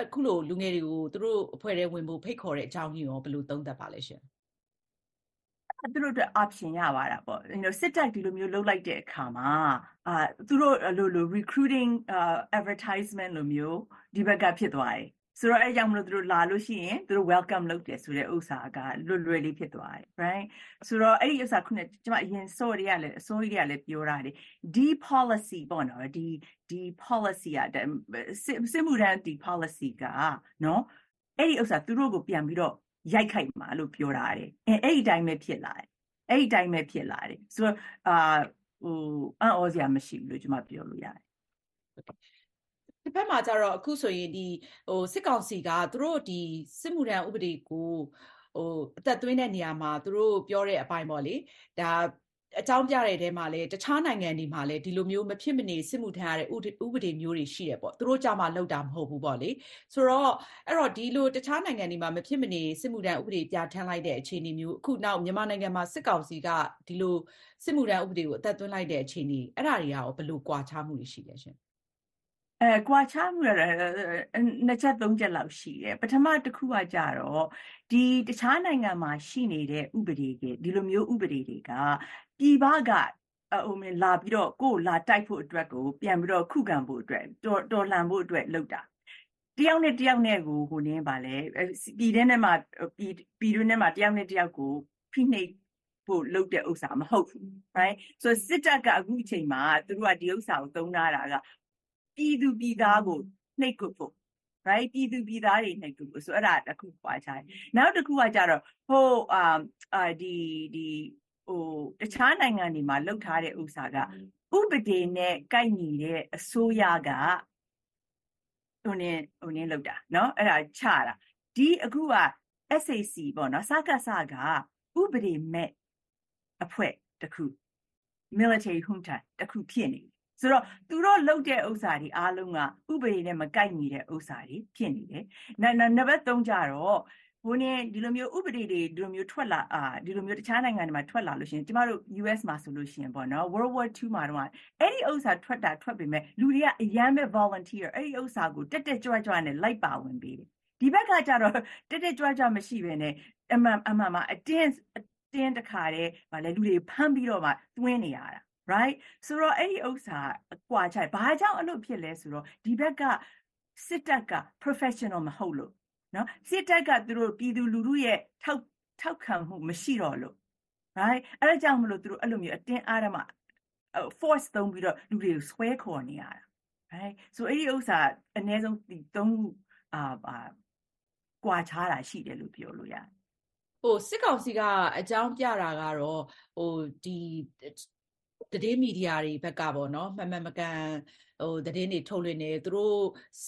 အခုလိုလူငယ်တွေကိုသူတို့အဖွဲ့ထဲဝင်ဖို့ဖိတ်ခေါ်တဲ့အကြောင်းကြီးရောဘယ်လိုသုံးသပ်ပါလဲရှင် သူတို့အတွက် option ရပါတာပေါ့ you know စစ်တပ်ဒီလိုမျိုးလုပ်လိုက်တဲ့အခါမှာအာသူတို့လိုလို recruiting uh advertisement လိုမျိုးဒီဘက်ကဖြစ်သွားတယ်ဆိုတော့အဲကြောင့်မလို့သူတို့လာလို့ရှိရင်သူတို့ welcome လုပ်တယ်ဆိုတဲ့ဥစ္စာကလွတ်လွယ်လေးဖြစ်သွားတယ် right ဆိုတော့အဲ့ဒီဥစ္စာခုနကကျွန်မအရင်စောတွေကလည်းအစိုးရတွေကလည်းပြောတာလေဒီ policy ပေါ့နော်ဒီဒီ policy อ่ะစစ်မှုထမ်းဒီ policy ကနော်အဲ့ဒီဥစ္စာသူတို့ကိုပြန်ပြီးတော့ ရိုက်ခိုက်မှာလို့ပြောတာတယ်အဲအဲ့ဒီအတိုင်းပဲဖြစ်လာတယ်အဲ့ဒီအတိုင်းပဲဖြစ်လာတယ်ဆိုတော့အာဟိုအံ့ဩစရာမရှိဘူးလို့ကျွန်မပြောလို့ရတယ်တစ်ဖက်မှာကျတော့အခုဆိုရင်ဒီဟိုစစ်ကောင်စီကသူတို့ဒီစစ်မှုထမ်းဥပဒေကိုဟိုအသက်သွင်းတဲ့နေရာမှာသူတို့ပြောတဲ့အပိုင်းပေါ့လေဒါ အကြောင်းပြတဲ့တဲမှာလည်းတခြားနိုင်ငံတွေမှာလည်းဒီလိုမျိုးမဖြစ်မနေစစ်မှုထမ်းရတဲ့ဥပဒေမျိုးတွေရှိတယ်ပေါ့သူတို့ကြမှာလောက်တာမဟုတ်ဘူးပေါ့လေဆိုတော့အဲ့တော့ဒီလိုတခြားနိုင်ငံတွေမှာမဖြစ်မနေစစ်မှုထမ်းဥပဒေပြဋ္ဌာန်းလိုက်တဲ့အခြေအနေမျိုးအခုနောက်မြန်မာနိုင်ငံမှာစစ်ကောင်စီကဒီလိုစစ်မှုထမ်းဥပဒေကိုအသက်သွင်းလိုက်တဲ့အခြေအနေအဲ့ဒါတွေကရောဘယ်လိုကွာခြားမှုတွေရှိလဲရှင်အဲကွာခြားမှုရနှစ်ချက်သုံးချက်လောက်ရှိတယ်ပထမတစ်ခုကကြတော့ဒီတခြားနိုင်ငံမှာရှိနေတဲ့ဥပဒေတွေဒီလိုမျိုးဥပဒေတွေက ပြည်ပကဟိုမင်းလာပြီးတော့ကိုယ်လာတိုက်ဖို့အတွက်ကိုပြန်ပြီးတော့ခုခံဖို့အတွက်တော်တော်လှန်ဖို့အတွက်လုပ်တာတယောက်နဲ့တယောက်နဲ့ကိုဟိုနင်းပါလေပြည်ထဲနဲ့မှပြည်ပြည်တွင်းနဲ့မှတယောက်နဲ့တယောက်ကိုဖိနှိပ်ဖို့လုပ်တဲ့ဥစ္စာမဟုတ်ဘူး right ဆိုစစ်တပ်ကအခုအချိန်မှာသူတို့ကဒီဥစ္စာကိုသုံးထားတာကပြည်သူပြည်သားကိုနှိပ်ကွပ်ဖို့ right ပြည်သူပြည်သားတွေနှိပ်ကွပ်ဖို့ဆိုအဲ့ဒါတစ်ခုပွားချင်နောက်တစ်ခုကကြတော့ဟိုအာအာဒီဒီ ဟိုတခြားနိုင်ငံတွေမှာလောက်ထားတဲ့ဥစ္စာကဥပဒေနဲ့ကိုက်ညီတဲ့အစိုးရကဟိုနေဟိုနေလောက်တာเนาะအဲ့ဒါချတာဒီအခုက SAC ပေါ့နော်စကားစကဥပဒေမဲ့အဖွဲ့တခု military junta တခုဖြစ်နေဆိုတော့သူတို့လုတ်တဲ့ဥစ္စာတွေအားလုံးကဥပဒေနဲ့မကိုက်ညီတဲ့ဥစ္စာတွေဖြစ်နေတယ်။နံပါတ်3ကြတော့ ဘိုးနဲ့ဒီလိုမျိုးဥပဒေတွေဒီလိုမျိုးထွက်လာအာဒီလိုမျိုးတခြားနိုင်ငံတွေမှာထွက်လာလို့ရှိရင်ကျမတို့ US မှာဆိုလို့ရှိရင်ပေါ့နော် World War 2မှာတော့အဲ့ဒီဥစ္စာထွက်တာထွက်ပေမဲ့လူတွေကအရန်ပဲ volunteer အဲ့ဒီဥစ္စာကိုတက်တက်ကြွကြွနဲ့လိုက်ပါဝင်ပေးတယ်ဒီဘက်ကကြတော့တက်တက်ကြွကြွမရှိဘဲနဲ့အမှန်အမှန်မှာအတင်းအတင်းတခါတည်းဗာလဲလူတွေဖမ်းပြီးတော့မှတွင်းနေရတာ right ဆိုတော့အဲ့ဒီဥစ္စာအကွာချိုက်ဘာကြောင့်အဲ့လိုဖြစ်လဲဆိုတော့ဒီဘက်ကစစ်တပ်က professional မဟုတ်လို့ နော်စစ်တပ်ကသူတို့ပြည်သူလူထုရဲ့ထောက်ထောက်ခံမှုမရှိတော့လို့ right အဲ့ဒါကြောင့်မလို့သူတို့အဲ့လိုမျိုးအတင်းအားရမှ force သုံးပြီးတော့လူတွေကိုဆွဲခေါ်နေရတာ right ဆိုအဲ့ဒီဥစ္စာအနည်းဆုံးဒီသုံးအာကွာခြားတာရှိတယ်လို့ပြောလို့ရတယ်ဟိုစစ်ကောင်စီကအကြောင်းပြတာကတော့ဟိုဒီတည်င်းမီဒီယာတွေဘက်ကပေါ့နော်မှန်မှန်မကန်ဟိုသတင်းတွေထုတ်လွှင့်နေသူတို့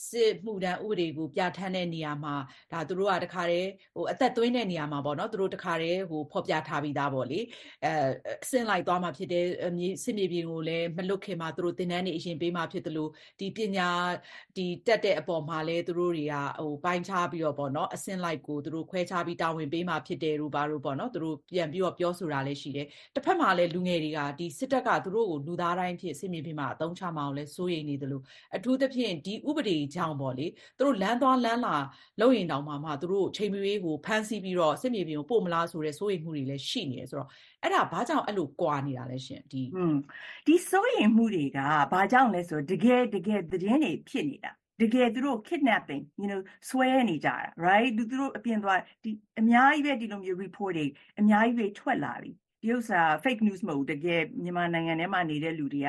စစ်မှုတန်းဥပဒေကိုပြဋ္ဌာန်းတဲ့နေရာမှာဒါသူတို့ကတခါတည်းဟိုအသက်သွင်းတဲ့နေရာမှာပေါ့နော်သူတို့တခါတည်းဟိုဖော်ပြထားပြီးသားပေါ့လေအဲအစင်းလိုက်သွားမှာဖြစ်တဲ့မြေစစ်မြေပြင်ကိုလည်းမလွတ်ခင်မှာသူတို့သင်တန်းတွေအရင်ပေးမှာဖြစ်တယ်လို့ဒီပညာဒီတက်တဲ့အပေါ်မှာလည်းသူတို့တွေကဟိုပိုင်းခြားပြီးတော့ပေါ့နော်အစင်းလိုက်ကိုသူတို့ခွဲခြားပြီးတာဝန်ပေးမှာဖြစ်တယ်လို့ဘာလို့ပေါ့နော်သူတို့ပြန်ပြီးတော့ပြောဆိုတာလည်းရှိတယ်တစ်ဖက်မှာလည်းလူငယ်တွေကဒီစစ်တပ်ကသူတို့ကိုလူသားတိုင်းဖြစ်စစ်မြေပြင်မှာအသုံးချမအောင်လဲစိုးရိမ်နေတယ်လို့အထူးသဖြင့်ဒီဥပဒေကြောင့်ပေါ့လေသူတို့လမ်းသွားလမ်းလာလုပ်ရင်တောင်မှမှသူတို့ချိန်မွေးကိုဖမ်းဆီးပြီးတော့စစ်မြေပြင်ကိုပို့မလားဆိုတဲ့စိုးရိမ်မှုတွေလည်းရှိနေတယ်ဆိုတော့အဲ့ဒါဘာကြောင့်အဲ့လိုကွာနေတာလဲရှင်ဒီอืมဒီစိုးရိမ်မှုတွေကဘာကြောင့်လဲဆိုတော့တကယ်တကယ်သတင်းတွေဖြစ်နေတာတကယ်သူတို့ kidnapping you know ဆွဲနေကြတာ right သူတို့အပြင်သွားဒီအများကြီးပဲဒီလိုမျိုး report တွေအများကြီးပဲထွက်လာပြီဒီဥစ္စာ fake news မဟုတ်တကယ်မြန်မာနိုင်ငံထဲမှာနေတဲ့လူတွေက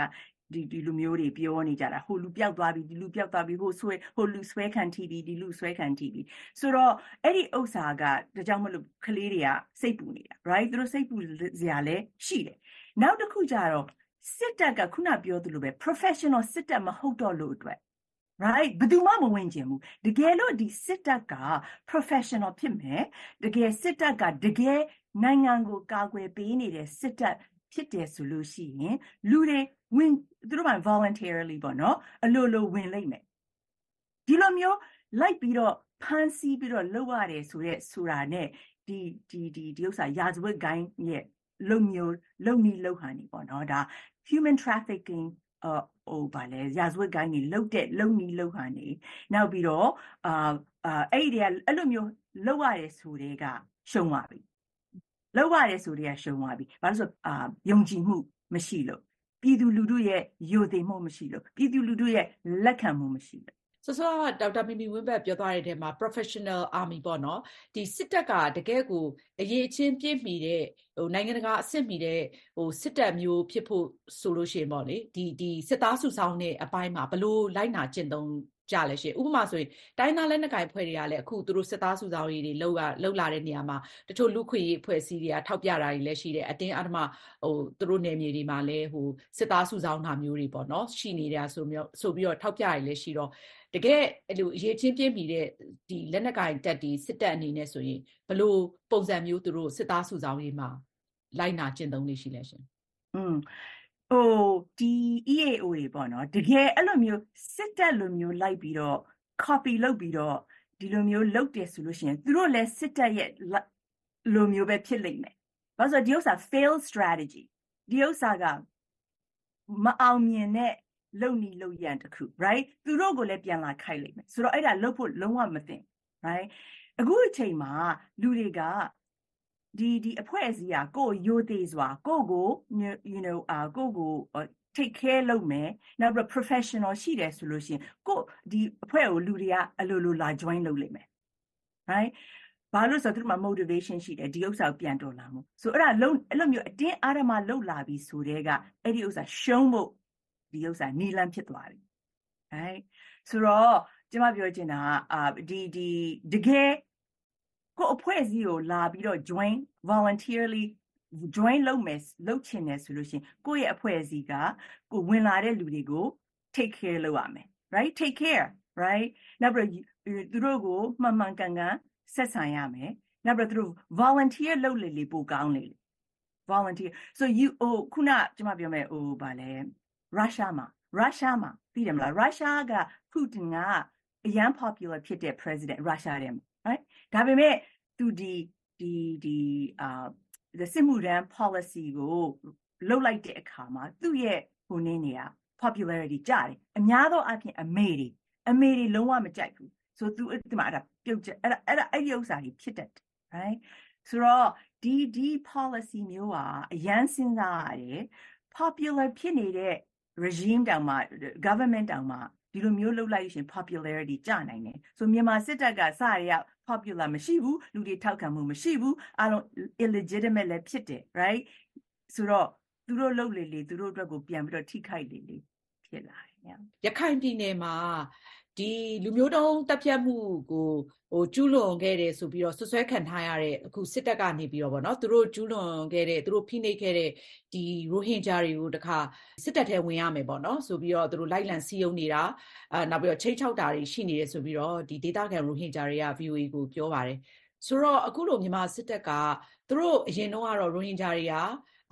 ဒီဒီလူမျိုးတွေပြောနေကြတာဟိုလူပျောက်သွားပြီဒီလူပျောက်သွားပြီဟိုဆွဲဟိုလူဆွဲခံထိပြီဒီလူဆွဲခံထိပြီဆိုတော့အဲ့ဒီဥစ္စာကဒါကြောင့်မလို့ကလေးတွေကစိတ်ပူနေတာ right သူတို့စိတ်ပူစရာလည်းရှိတယ်နောက်တစ်ခုကြတော့စစ်တပ်ကခုနပြောသလိုပဲ professional စစ်တပ်မဟုတ်တော့လို့အတွက် right ဘယ်သူမှမဝင်ကျင်ဘူးတကယ်လို့ဒီစစ်တပ်က professional ဖြစ်မယ်တကယ်စစ်တပ်ကတကယ်နိုင်ငံကိုကာကွယ်ပေးနေတဲ့စစ်တပ် ဖြစ်တယ်ဆိုလို့ရှိရင်လူတွေဝင်သူတို့က voluntarily ပေါ့နော်အလိုလိုဝင်လိုက်မယ်ဒီလိုမျိုးလိုက်ပြီးတော့ဖန်ဆီးပြီးတော့လုပ်ရတယ်ဆိုရက်ဆိုတာနဲ့ဒီဒီဒီဒီဥစ္စာရာဇဝတ်ဂိုင်းရဲ့လုံမျိုးလုံနီလုံဟန်နေပေါ့နော်ဒါ human trafficking အော်ဟိုဗာလဲရာဇဝတ်ဂိုင်းနေလုတ်တဲ့လုံနီလုံဟန်နေနောက်ပြီးတော့အာအဲ့ဒီကအဲ့လိုမျိုးလောက်ရတယ်ဆိုတဲ့ကရှုံးသွားပြီ လောက်ရတယ်ဆိုတဲ့ကရှုံးသွားပြီဘာလို့ဆိုအာယုံကြည်မှုမရှိလို့ပြည်သူလူထုရဲ့ယိုသိမှုမရှိလို့ပြည်သူလူထုရဲ့လက်ခံမှုမရှိလို့ဆိုဆိုဒေါက်တာမီမီဝင်းဘတ်ပြောသွားတဲ့ထဲမှာ professional army ပေါ့နော်ဒီစစ်တပ်ကတကယ်ကိုအရေးချင်းပြည့်မီတဲ့ဟိုနိုင်ငံတကာအဆင့်မီတဲ့ဟိုစစ်တပ်မျိုးဖြစ်ဖို့ဆိုလို့ရှိရင်ပေါ့လေဒီဒီစစ်သားစုဆောင်တဲ့အပိုင်းမှာဘလို့လိုက်နာကျင့်သုံး ကြလဲရှင်ဥပမာဆိုရင်တိုင်းသားလက်နက်ကိုင်ဖွဲ့တွေကလည်းအခုသူတို့စစ်သားစုဆောင်ရေးတွေလောက်ရလောက်လာတဲ့နေရာမှာတချို့လူခွေရေးအဖွဲ့အစည်းတွေကထောက်ပြတာတွေလည်းရှိတယ်အတင်းအဓမ္မဟိုသူတို့နယ်မြေတွေမှာလည်းဟိုစစ်သားစုဆောင်တာမျိုးတွေပေါ့နော်ရှိနေတာဆိုမျိုးဆိုပြီးတော့ထောက်ပြရလည်းရှိတော့တကယ်အဲ့လိုအရေးချင်းပြင်းပြီးတဲ့ဒီလက်နက်ကင်တက်ဒီစစ်တပ်အနေနဲ့ဆိုရင်ဘလို့ပုံစံမျိုးသူတို့စစ်သားစုဆောင်ရေးမှာလိုက်နာကျင့်သုံးနေရှိလဲရှင်อืม ဟိုဒီ EAO တွေပေါ့နော်တကယ်အဲ့လိုမျိုးစစ်တပ်လိုမျိုးလိုက်ပြီးတော့ copy လုပ်ပြီးတော့ဒီလိုမျိုးလုပ်တယ်ဆိုလို့ရှိရင်သူတို့လည်းစစ်တပ်ရဲ့လိုမျိုးပဲဖြစ်လိမ့်မယ်။ဘာလို့ဆိုဒီဥစ္စာ fail strategy ဒီဥစ္စာကမအောင်မြင်တဲ့လုံနီလုံရန်တခု right သူတို့ကိုလည်းပြန်လာခိုက်လိမ့်မယ်ဆိုတော့အဲ့ဒါလုပ်ဖို့လုံးဝမသင့် right အခုအချိန်မှာလူတွေက ဒီဒီအဖွဲ့အစည်းကကိုယ်ရိုသေစွာကိုကို you know အာကိုကို take care လုပ်မယ်နောက်ပြီး professional ရှိတယ်ဆိုလို့ရှိရင်ကိုဒီအဖွဲ့ကိုလူတွေကအလိုလိုလာ join လုပ်လိမ့်မယ် right ဘာလို့ဆိုတော့သူတို့မှာ motivation ရှိတယ်ဒီဥစ္စာကိုပြန်တော်လာမှုဆိုအဲ့ဒါလုံးအဲ့လိုမျိုးအတင်းအားရမလှုပ်လာပြီဆိုတဲ့ကအဲ့ဒီဥစ္စာရှုံးဖို့ဒီဥစ္စာနီလန်းဖြစ်သွားပြီ right ဆိုတော့ကျမပြောချင်တာအာဒီဒီတကယ် ကိုအဖွဲ့အစည်းကိုလာပြီးတော့ join voluntarily join လုပ်မယ်လုပ်ချင်တယ်ဆိုလို့ရှိရင်ကိုယ့်ရဲ့အဖွဲ့အစည်းကကိုဝင်လာတဲ့လူတွေကို take care လုပ်ရမယ် right take care right နောက်ပြီးသူတို့ကိုမှန်မှန်ကန်ကန်ဆက်ဆံရမယ်နောက်ပြီးသူတို့ volunteer လုပ်လေလေပိုကောင်းလေ volunteer so you ဟိုခုနကျမပြောမယ်ဟိုဗာလဲရုရှားမှာရုရှားမှာသိတယ်မလားရုရှားကပူတင်ကအရန် popular ဖြစ်တဲ့ president ရုရှားတဲ့ right ဒါပေမဲ့သူဒီဒီဒီအာစစ်မှုရန် policy ကိုလှုပ်လိုက်တဲ့အခါမှာသူ့ရဲ့ဟိုနည်းနေရ popularity ကျတယ်အများသောအားဖြင့်အမေတွေအမေတွေလုံးဝမကြိုက်ဘူးဆိုသူဒီမှာအဲ့ဒါပြုတ်ချက်အဲ့ဒါအဲ့ဒါအဲ့ဒီဥစ္စာတွေဖြစ်တတ်တယ် right ဆိုတော့ဒီဒီ policy မျိုးဟာအရန်စဉ်းစားရတယ် popular ဖြစ်နေတဲ့ regime တောင်မှ government တောင်မှဒီလိုမျိုးလုပ်လိုက်ရှင် popularity ကျနိုင်တယ်ဆိုမြန်မာစစ်တပ်ကစရရ popular မရှိဘူးလူတွေထောက်ခံမှုမရှိဘူးအားလုံး illegitimate လည်းဖြစ်တယ် right ဆိုတော့သူတို့လုပ်လေလေသူတို့အတွက်ကိုပြန်ပြီးတော့ထိခိုက်လေလေဖြစ်လာတယ်ရခိုင်ပြည်နယ်မှာ ဒီလူမျိုးတုံးတပ်ဖြတ်မှုကိုဟိုကျူးလွန်ခဲ့တယ်ဆိုပြီးတော့ဆွဆွဲခံထားရတဲ့အခုစစ်တပ်ကနေပြီးတော့ဗောနော်သူတို့ကျူးလွန်ခဲ့တဲ့သူတို့ဖိနှိပ်ခဲ့တဲ့ဒီရိုဟင်ဂျာတွေကိုတခါစစ်တပ်ထဲဝင်ရမယ်ဗောနော်ဆိုပြီးတော့သူတို့လိုက်လံစီးယုံနေတာအာနောက်ပြီးတော့ချိတ်ချောက်တာတွေရှိနေတယ်ဆိုပြီးတော့ဒီဒေတာခံရိုဟင်ဂျာတွေက VOA ကိုပြောပါတယ်ဆိုတော့အခုလိုမြန်မာစစ်တပ်ကသူတို့အရင်တော့ကတော့ရိုဟင်ဂျာတွေက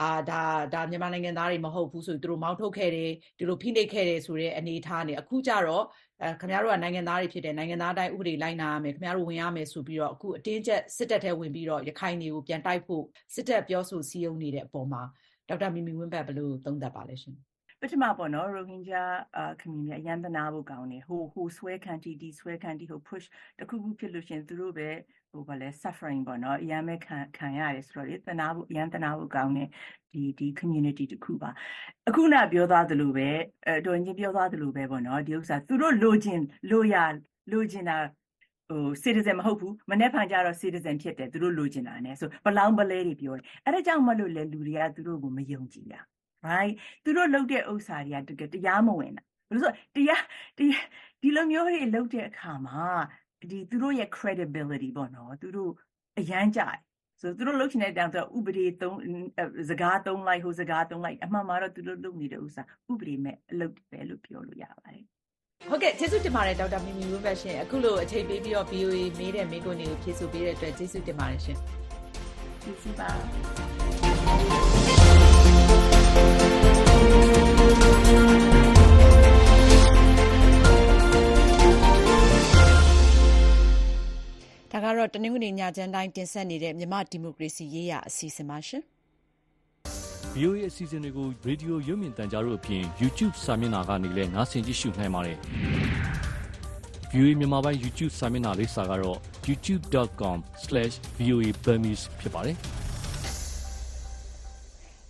အာဒါဒါမြန်မာနိုင်ငံသားတွေမဟုတ်ဘူးဆိုပြီးသူတို့မောင်းထုတ်ခဲ့တယ်ဒီလိုဖိနှိပ်ခဲ့တယ်ဆိုတဲ့အနေအထားနဲ့အခုကျတော့အဲခင်ဗျားတို့ကနိုင်ငံသားတွေဖြစ်တယ်နိုင်ငံသားတိုင်းဥပဒေလိုက်နာရမယ်ခင်ဗျားတို့ဝင်ရမယ်ဆိုပြီးတော့အခုအတင်းကျပ်စစ်တပ်ထဲဝင်ပြီးတော့ရခိုင်တွေကိုပြန်တိုက်ဖို့စစ်တပ်ပြောဆိုစည်းရုံးနေတဲ့အပေါ်မှာဒေါက်တာမီမီဝင်းဘတ်ဘယ်လိုသုံးသပ်ပါလဲရှင် ပထမပေါ့နော်ရိုဟင်ဂျာအာ community အရန်တနာဖို့ကောင်းတယ်ဟိုဟိုဆွဲခံတီဒီဆွဲခံတီဟို push တခုခုဖြစ်လို့ရှင်သူတို့ပဲဟိုဘာလဲ suffering ပေါ့နော်အရန်ပဲခံခံရတယ်ဆိုတော့လေတနာဖို့အရန်တနာဖို့ကောင်းတယ်ဒီဒီ community တခုပါအခုနပြောသားသလိုပဲအဲတော်ရင်ပြောသားသလိုပဲပေါ့နော်ဒီဥစ္စာသူတို့လိုချင်လိုရလိုချင်တာဟို citizen မဟုတ်ဘူးမနေ့ဖန်ကြတော့ citizen ဖြစ်တယ်သူတို့လိုချင်တာ ਨੇ ဆိုဘလောင်ပလဲတွေပြောတယ်အဲ့ဒါကြောင့်မလို့လေလူတွေကသူတို့ကိုမယုံကြည်တာ right သူတို့လုပ်တဲ့ဥစ္စာတွေကတကယ်တရားမဝင်တာဘယ်လိုဆိုတရားဒီလိုမျိုးတွေလုပ်တဲ့အခါမှာဒီသူတို့ရဲ့ credibility ပေါ့နော်သူတို့အရန်ကြတယ်ဆိုသူတို့လုပ်ချင်တဲ့တောင်ဆိုဥပဒေသုံးစကားသုံးလိုက်ဟိုစကားသုံးလိုက်အမှန်မှာတော့သူတို့လုပ်နေတဲ့ဥစ္စာဥပဒေမဲ့အလုပ်ပဲလို့ပြောလို့ရပါတယ်ဟုတ်ကဲ့ကျေးဇူးတင်ပါတယ်ဒေါက်တာမီမီဝင်းဘတ်ရှင်အခုလိုအချိန်ပေးပြီးတော့ VOA မေးတဲ့မိကုန်းတွေကိုဖြည့်ဆို့ပေးတဲ့အတွက်ကျေးဇူးတင်ပါတယ်ရှင်ကျေးဇူးပါ ဒါကတော့ တနင်္ဂနွေညချမ်းတိုင်း တင်ဆက်နေတဲ့ မြမဒီမိုကရေစီရေးရာ အစီအစဉ်ပါရှင်။ VOA အစီအစဉ်တွေကို Radio ရုပ်မြင်သံကြားတို့အပြင် YouTube စာမျက်နှာကနေလည်း နားဆင်ကြည့်ရှုနိုင်ပါတယ်။ VOA မြန်မာပိုင်း YouTube စာမျက်နှာလိပ်စာကတော့ youtube.com/voaburmese ဖြစ်ပါတယ်။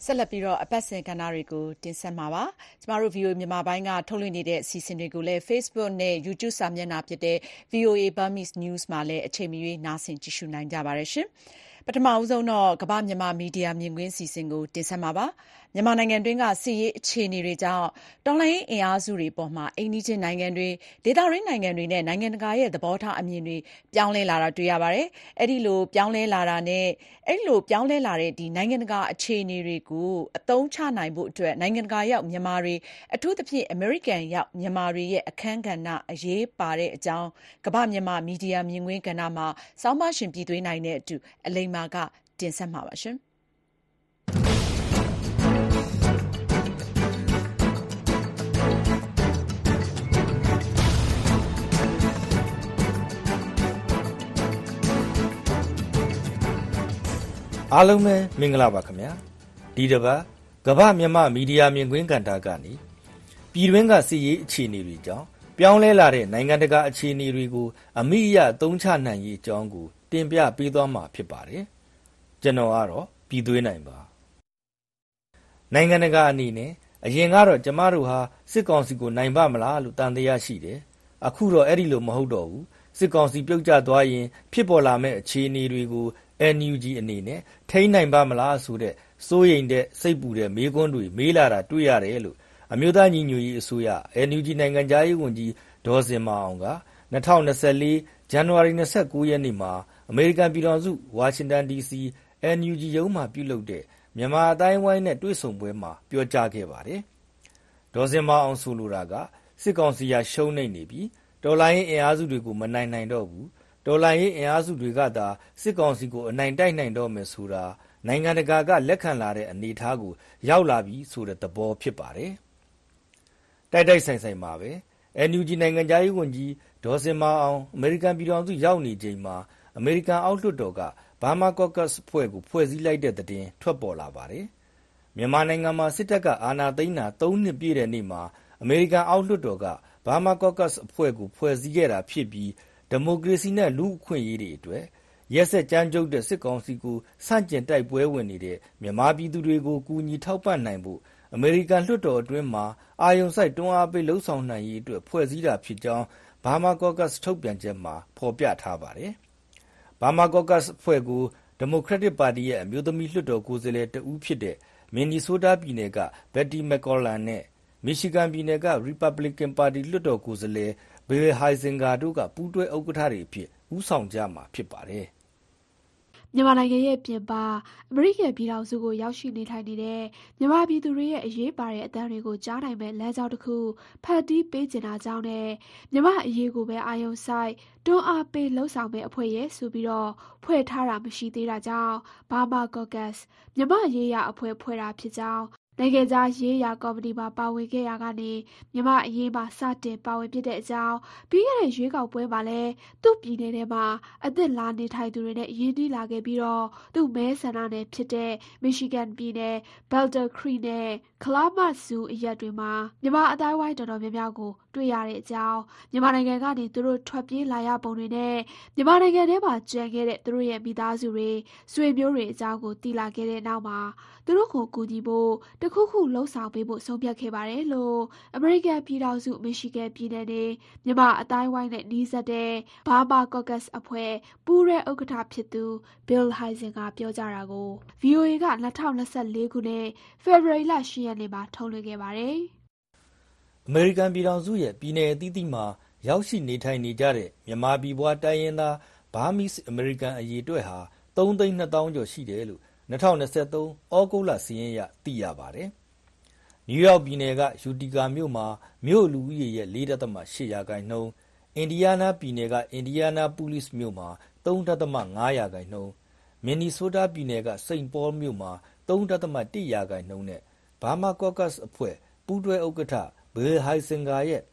ဆက်လက်ပြီးတော့ အပတ်စဉ်ကဏ္ဍတွေကို တင်ဆက်မှာပါ။ကျမတို့ VOA မြန်မာပိုင်းက ထုတ်လွှင့်နေတဲ့ အစီအစဉ်တွေကိုလည်း Facebook နဲ့ YouTube စာမျက်နှာဖြစ်တဲ့ VOA Burmese News မှာလည်း အချိန်မရွေး နားဆင် ကြည့်ရှုနိုင်ကြပါတယ်ရှင်။ပထမဦးဆုံးတော့ ကမ္ဘာမြန်မာမီဒီယာမြင်ကွင်း အစီအစဉ်ကို တင်ဆက်မှာပါ။ မြန်မာနိုင်ငံတွင်းက စစ်ရေးအခြေအနေတွေကြောင့် တော်လှန်ရေးအင်အားစုတွေအပေါ် အိမ်နီးချင်းနိုင်ငံတွေ၊ဒေသတွင်းနိုင်ငံတွေနဲ့ နိုင်ငံတကာရဲ့ သဘောထားအမြင်တွေ ပြောင်းလဲလာတာတွေ့ရပါတယ်။အဲဒီလို ပြောင်းလဲလာတဲ့ နိုင်ငံတကာအခြေအနေတွေကို အသုံးချနိုင်ဖို့အတွက် နိုင်ငံတကာရောက် မြန်မာတွေ၊အထူးသဖြင့် အမေရိကန်ရောက် မြန်မာတွေရဲ့ အခန်းကဏ္ဍ အရေးပါတဲ့အကြောင်း ကမ္ဘာမြန်မာမီဒီယာမြင်ကွင်းကဏ္ဍမှာ ဆောင်းပါးရှင် ပြည်သွေးနိုင်နဲ့အတူ အလိမ္မာက တင်ဆက်မှာပါ။ အားလုံးပဲမင်္ဂလာပါခင်ဗျာဒီတစ်ပတ်ကမ္ဘာမြန်မာမီဒီယာမြင်ကွင်းကဏ္ဍကနေပြည်တွင်းကစစ်ရေးအခြေအနေတွေကြောင့်ပြောင်းလဲလာတဲ့နိုင်ငံတကာအခြေအနေတွေကိုအမိအယသုံးချနိုင်ရေးအကြောင်းကိုတင်ပြပေးသွားမှာဖြစ်ပါတယ်ကျွန်တော်ကတော့ပြည်သွေးနိုင်ပါနိုင်ငံတကာအနေနဲ့အရင်ကတော့ကျမတို့ဟာစစ်ကောင်စီကိုနိုင်ပါမလားလို့တန်တရားရှိတယ်အခုတော့အဲ့ဒီလိုမဟုတ်တော့ဘူးစစ်ကောင်စီပြုတ်ကျသွားရင်ဖြစ်ပေါ်လာမယ့်အခြေအနေတွေကို NUG အနေနဲ့ ထိန်းနိုင်ပါ့မလားဆိုတဲ့ စိုးရိမ်တဲ့ စိတ်ပူတဲ့ မေးခွန်းတွေ မေးလာတာ တွေ့ရတယ်လို့ အမျိုးသားညီညွတ်ရေးအစိုးရ NUG နိုင်ငံခြားရေးဝန်ကြီး ဒေါ်ဇင်မာအောင်က ၂၀၂၄ ဇန်နဝါရီ ၂၉ ရက်နေ့မှာ အမေရိကန်ပြည်ထောင်စု ဝါရှင်တန်ဒီစီ NUG ရုံးမှာ ပြုလုပ်တဲ့ မြန်မာအသိုင်းအဝိုင်းနဲ့ တွေ့ဆုံပွဲမှာ ပြောကြားခဲ့ပါတယ်။ဒေါ်ဇင်မာအောင် ဆိုလိုတာက စစ်ကောင်စီဟာ ရှုံးနိမ့်နေပြီ။တော်လှန်ရေးအင်အားစုတွေကို မနိုင်နိုင်တော့ဘူး တော်လှန်ရေးအင်အားစုတွေကသာ စစ်ကောင်စီကို အနိုင်တိုက်နိုင်တော့မယ်ဆိုတာ နိုင်ငံတကာက လက်ခံလာတဲ့ အနေအထားကို ရောက်လာပြီဆိုတဲ့သဘော ဖြစ်ပါတယ်။တိုက်တိုက်ဆိုင်ဆိုင်ပါပဲ။ NUG နိုင်ငံခြားရေးဝန်ကြီး ဒေါ်ဇင်မာအောင် အမေရိကန်ပြည်ထောင်စု ရောက်နေချိန်မှာ အမေရိကန်အောက်လွှတ်တော်က Burma Caucus အဖွဲ့ကို ဖွဲ့စည်းလိုက်တဲ့သတင်း ထွက်ပေါ်လာပါတယ်။မြန်မာနိုင်ငံမှာ စစ်တပ်က အာဏာသိမ်းတာ ၃ နှစ်ပြည့်တဲ့နေ့မှာ အမေရိကန်အောက်လွှတ်တော်က Burma Caucus အဖွဲ့ကို ဖွဲ့စည်းခဲ့တာဖြစ်ပြီး ဒီမိုကရေစီနဲ့ လူ့အခွင့်အရေးတွေအတွက် ရက်စက်ကြမ်းကြုတ်တဲ့ စစ်ကောင်စီကို ဆန့်ကျင်တိုက်ပွဲဝင်နေတဲ့ မြန်မာပြည်သူတွေကို ကူညီထောက်ပံ့နိုင်ဖို့ အမေရိကန်လွှတ်တော်အတွင်းမှာ အာရုံစိုက် တွန်းအားပေး လုပ်ဆောင်နိုင်ရေးအတွက် ဖွဲ့စည်းတာဖြစ်ကြောင်း Burma Caucus ထုတ်ပြန်ချက်မှာ ဖော်ပြထားပါတယ်။ Burma Caucus အဖွဲ့ကို ဒီမိုကရက်တစ်ပါတီရဲ့ အမျိုးသမီး လွှတ်တော်ကိုယ်စားလှယ်တဦးဖြစ်တဲ့မင်နီဆိုးတားပြည်နယ်က Betty McCollum နဲ့မီရှီဂန်ပြည်နယ်က ရီပတ်ဘလစ်ကန်ပါတီ လွှတ်တော်ကိုယ်စားလှယ် Bill Huizenga တို့က ပူးတွဲဥက္ကဋ္ဌတွေအဖြစ် ဦးဆောင်ကြမှာ ဖြစ်ပါတယ်။မြန်မာနိုင်ငံရဲ့ပြင်ပ အမေရိကန်ပြည်ထောင်စုကို ရောက်ရှိနေထိုင်နေတဲ့ မြန်မာပြည်သူတွေရဲ့ အရေးပါတဲ့အသံတွေကို ကြားနိုင်မယ့် လမ်းကြောင်းတခု ဖန်တီးပေးချင်တာကြောင့်နဲ့ မြန်မာ့အရေးကိုပဲ အာရုံစိုက် တွန်းအားပေး လုပ်ဆောင်မယ့်အဖွဲ့ရဲ့ဆိုပြီး ဖွဲ့ထားတာ မရှိသေးတာကြောင့် Burma Caucus မြန်မာ့ရေးရာအဖွဲ့ ဖွဲ့တာဖြစ်ကြောင်း နိုင်ငံခြားရေးရာကော်မတီမှာပါဝင်ခဲ့ရာကနေမြန်မာ့အရေးမှာစတင်ပါဝင်ဖြစ်တဲ့အကြောင်းပြီးခဲ့တဲ့ရွေးကောက်ပွဲမှာလည်းသူ့ပြည်နယ်ထဲမှာအသစ်လာနေထိုင်သူတွေနဲ့ရင်းနှီးလာခဲ့ပြီးသူ့မဲဆန္ဒနယ်ဖြစ်တဲ့မီရှီဂန်ပြည်နယ် Boulder Creek နဲ့ Kalamazoo အရပ်တွေမှာမြန်မာအသိုင်းအဝိုင်းအတော်များများကို တွေ့ရတဲ့အကြောင်းမြန်မာနိုင်ငံကနေသူတို့ထွက်ပြေးလာရပုံတွေနဲ့မြန်မာနိုင်ငံထဲမှာကျန်ခဲ့တဲ့သူတို့ရဲ့မိသားစုတွေ၊ဆွေမျိုးတွေအကြောင်းကိုသိလာခဲ့တဲ့နောက်မှာသူတို့ကိုကူညီဖို့တခုခုလုပ်ဆောင်ပေးဖို့ဆုံးဖြတ်ခဲ့ပါတယ်လို့အမေရိကန်ပြည်ထောင်စုမီရှီဂန်ပြည်နယ်နေမြန်မာအသိုင်းအဝိုင်းနဲ့နီးစပ်တဲ့ Burma Caucus အဖွဲ့ပူးတွဲဥက္ကဋ္ဌဖြစ်သူ Bill Huizenga ပြောကြားတာကို VOA က၂၀၂၄ခုနှစ်ဖေဖော်ဝါရီလ၈ရက်နေ့မှာထုတ်လွှင့်ခဲ့ပါတယ်။ အမေရိကန်ပြည်ထောင်စုရဲ့ ပြည်နယ်အသီးသီးမှာ ရောက်ရှိနေထိုင်နေကြတဲ့ မြန်မာပြည်ဖွား တိုင်းရင်းသား Burmese American အရေအတွက်ဟာ၃သိန်း၂သောင်းကျော်ရှိတယ်လို့ ၂၀၂၃ သြဂုတ်လစာရင်းအရ သိရပါတယ်။နယူးယောက်ပြည်နယ်ကယူတီကာမြို့မှာ မြို့လူဦးရေရဲ့ ၄.၈ ရာခိုင်နှုန်း၊အင်ဒီယားနားပြည်နယ်ကအင်ဒီယားနားပုလိဇ်မြို့မှာ ၃.၅ ရာခိုင်နှုန်း၊မင်နီဆိုးတားပြည်နယ်ကစိန့်ပေါလ်မြို့မှာ ၃.၁ ရာခိုင်နှုန်းနဲ့ Burma Caucus အဖွဲ့ ပူးတွဲဥက္ကဋ္ဌ Bill Huizenga ရဲ့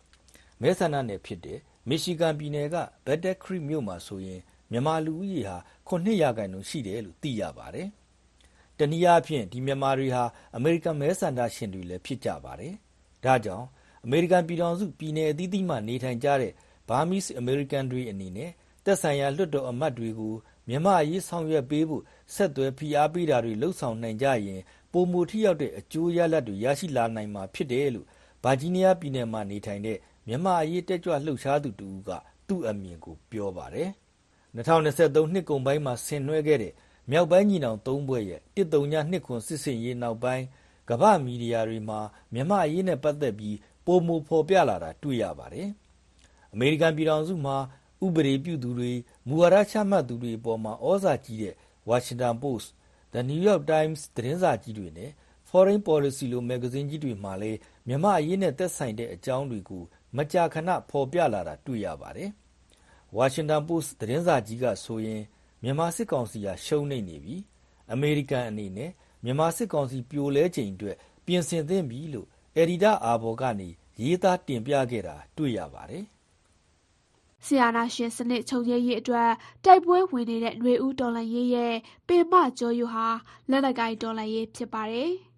မဲဆန္ဒနယ်ဖြစ်တဲ့မီရှီဂန်ပြည်နယ်က Battle Creek မြို့မှာဆိုရင်မြန်မာလူဦးရေဟာ၇ရာခိုင်နှုန်းရှိတယ်လို့သိရပါတယ်။တနည်းအားဖြင့်ဒီမြန်မာတွေဟာအမေရိကန်မဲဆန္ဒရှင်တွေလည်းဖြစ်ကြပါတယ်။ဒါကြောင့်အမေရိကန်ပြည်ထောင်စုပြည်နယ်အသီးသီးမှာနေထိုင်ကြတဲ့ Burmese American တွေအနေနဲ့သက်ဆိုင်ရာလွှတ်တော်အမတ်တွေကိုမြန်မာ့အရေးဆောင်ရွက်ပေးဖို့ဆက်သွယ်ဖိအားပေးတာတွေလုပ်ဆောင်နိုင်ကြရင်ပိုမိုထိရောက်တဲ့အကျိုးရလဒ်တွေရရှိလာနိုင်မှာဖြစ်တယ်လို့ ဗာဂျီးနီးယားပြည်နယ်မှာနေထိုင်တဲ့ မြန်မာ့အရေးတက်ကြွလှုပ်ရှားသူတဦးက သူ့အမြင်ကို ပြောပါတယ်။၂၀၂၃ နှစ်ကုန်ပိုင်းမှာ ဆင်နွှဲခဲ့တဲ့ မြောက်ပိုင်းညီနောင်သုံးဘွဲ့ရဲ့139ခွန်စစ်စင်ရေးနောက်ပိုင်း ကမ္ဘာမီဒီယာတွေမှာ မြန်မာအရေးနဲ့ပတ်သက်ပြီးပုံမဖော်ပြလာတာ တွေ့ရပါတယ်။အမေရိကန်ပြည်ထောင်စုမှာ ဥပဒေပြုသူတွေ မူဝါဒချမှတ်သူတွေအပေါ်မှာဩဇာကြီးတဲ့ Washington Post, The New York Times သတင်းစာကြီးတွေနဲ့ Foreign Policy လို မဂ္ဂဇင်းကြီးတွေမှာလည်း မြန်မာအရေးနဲ့ သက်ဆိုင်တဲ့အကြောင်းတွေကို မကြာခဏ ဖော်ပြလာတာ တွေ့ရပါတယ်။ Washington Post သတင်းစာကြီးကဆိုရင် မြန်မာစစ်ကောင်စီဟာ ရှုံးနိမ့်နေပြီ။အမေရိကန်အနေနဲ့ မြန်မာစစ်ကောင်စီ ပြိုလဲချိန်အတွက် ပြင်ဆင်သင့်ပြီလို့ အယ်ဒီတာအာဘော်ကနေ ရေးသားတင်ပြခဲ့တာ တွေ့ရပါတယ်။ဆီယနာရှင်စနစ် ချုပ်ရေးရေးအတွက် တိုက်ပွဲဝင်နေတဲ့ຫນွေဦးတော်လှန်ရေးရဲ့ ပင်မကျော်ယူဟာ လက်နက်ကိုင်တော်လှန်ရေး ဖြစ်ပါတယ်။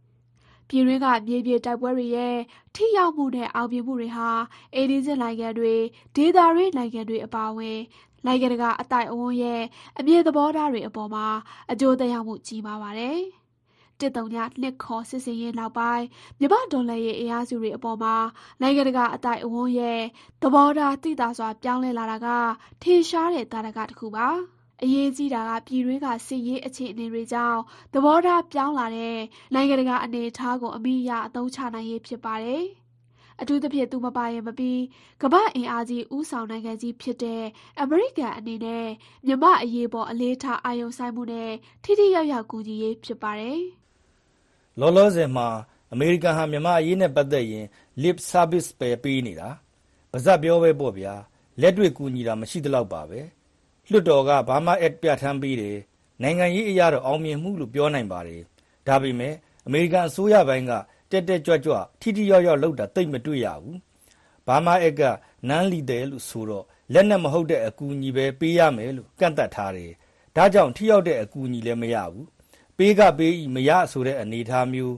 ပြည်တွင်းက မြေပြင်တိုက်ပွဲတွေရဲ့ ထိရောက်မှုနဲ့ အောင်မြင်မှုတွေဟာ အိမ်နီးချင်းနိုင်ငံတွေ၊ဒေသတွင်းနိုင်ငံတွေ အပါအဝင် နိုင်ငံတကာ အသိုက်အဝန်းရဲ့ အမြင်သဘောထားတွေအပေါ်မှာ အကျိုးသက်ရောက်မှု ကြီးမားပါတယ်။တစ်တုံညနှစ်ခေါ်စစ်စင်ရေးနောက်ပိုင်း မြမဒေါ်လာရဲ့အင်အားစုတွေအပေါ်မှာ နိုင်ငံတကာ အသိုက်အဝန်းရဲ့ သဘောထားတိတာစွာ ပြောင်းလဲလာတာက ထင်ရှားတဲ့ သာဓကတစ်ခုပါ။ အရေးကြီးတာကပြည်တွင်းကစစ်ရေးအခြေအနေတွေကြောင့်သဘောထားပြောင်းလာတဲ့နိုင်ငံတကာအနေအထားကိုအမိအရအသုံးချနိုင်ရေးဖြစ်ပါတယ်။အထူးသဖြင့်သူမပါရင်မပြီးကမ္ဘာ့အင်အားကြီးဦးဆောင်နိုင်ငံကြီးဖြစ်တဲ့အမေရိကန်အနေနဲ့မြန်မာ့အရေးပေါ်အလေးထားအာရုံစိုက်မှုနဲ့ထိထိရောက်ရောက်ကူညီရေးဖြစ်ပါတယ်။လောလောဆယ်မှာအမေရိကန်ဟာမြန်မာ့အရေးနဲ့ပတ်သက်ရင် lip service ပဲပေးနေတာ။ပါးစပ်ပြောပဲပေါ့ဗျာ။လက်တွေ့ကူညီတာမရှိသလောက်ပါပဲ။ လွှတ်တော်ကဘာမှအက်ပြဋ္ဌာန်းပေးတယ်။နိုင်ငံရေးအရတော့ အောင်မြင်မှုလို့ ပြောနိုင်ပါတယ်။ဒါပေမဲ့ အမေရိကန်အစိုးရပိုင်းက တက်တက်ကြွကြွ ထိထိရောက်ရောက်လုပ်တာ သိပ်မတွေ့ရဘူး။ဘာမှအက်ကနန်းလီတယ်လို့ဆိုတော့ လက်နဲ့မဟုတ်တဲ့ အကူအညီပဲ ပေးရမယ်လို့ ကန့်သက်ထားတယ်။ဒါကြောင့် ထိရောက်တဲ့အကူအညီလည်း မရဘူး။ပေးကပေးဤမရဆိုတဲ့ အနေအထားမျိုး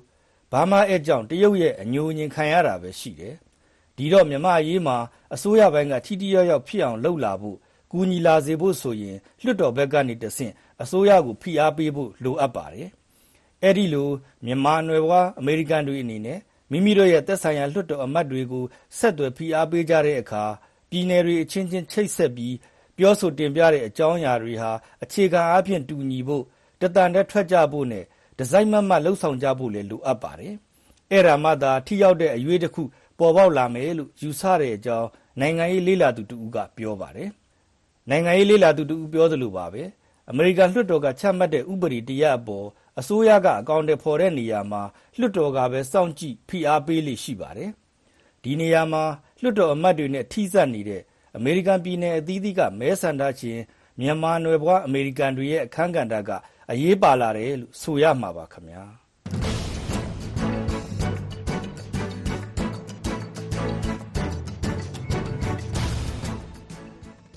ဘာမှအက်ကြောင့် တရုတ်ရဲ့အညိုအညင်ခံရတာပဲရှိတယ်။ဒီတော့ မြမရေးမှာ အစိုးရပိုင်းက ထိထိရောက်ရောက်ဖြစ်အောင်လှုပ်လာဖို့ ကူညီလာစေဖို့ဆိုရင် လွှတ်တော်ဘက်ကနေတဆင့် အစိုးရကို ဖိအားပေးဖို့ လိုအပ်ပါတယ်။အဲဒီလို မြန်မာနွယ်ဖွား အမေရိကန်တွေအနေနဲ့ မိမိတို့ရဲ့ သက်ဆိုင်ရာ လွှတ်တော်အမတ်တွေကို ဆက်သွယ်ဖိအားပေးကြတဲ့အခါ ပြည်နယ်တွေအချင်းချင်း ချိတ်ဆက်ပြီး ပြောဆိုတင်ပြတဲ့ အကြောင်းအရာတွေဟာ အခြေခံအားဖြင့် တူညီဖို့ တသံတည်းထွက်ကြဖို့နဲ့ဒီဇိုင်းမတ်မတ်လှုပ်ဆောင်ကြဖို့လည်း လိုအပ်ပါတယ်။အဲ့ဒါမှသာ ထိရောက်တဲ့အရွေးတစ်ခု ပေါ်ပေါက်လာမယ်လို့ ယူဆတဲ့အကြောင်း နိုင်ငံရေးလေ့လာသူတဦးက ပြောပါတယ်။ နိုင်ငံရေးလေ့လာသူတဦးပြောသလိုပါပဲအမေရိကန်လွှတ်တော်ကချမှတ်တဲ့ဥပဒေတရပ်အပေါ်အစိုးရကအကောင့်တွေဖော်တဲ့နေရာမှာလွှတ်တော်ကပဲစောင့်ကြည့်ဖိအားပေးလိရှိပါတယ်ဒီနေရာမှာလွှတ်တော်အမတ်တွေနဲ့ထိစပ်နေတဲ့အမေရိကန်ပြည်နယ်အသီးသီးကမဲဆန္ဒရှင်မြန်မာနွယ်ဘွားအမေရိကန်တွေရဲ့အခမ်းကဏ္ဍကအရေးပါလာတယ်လို့ဆိုရမှာပါခင်ဗျာ။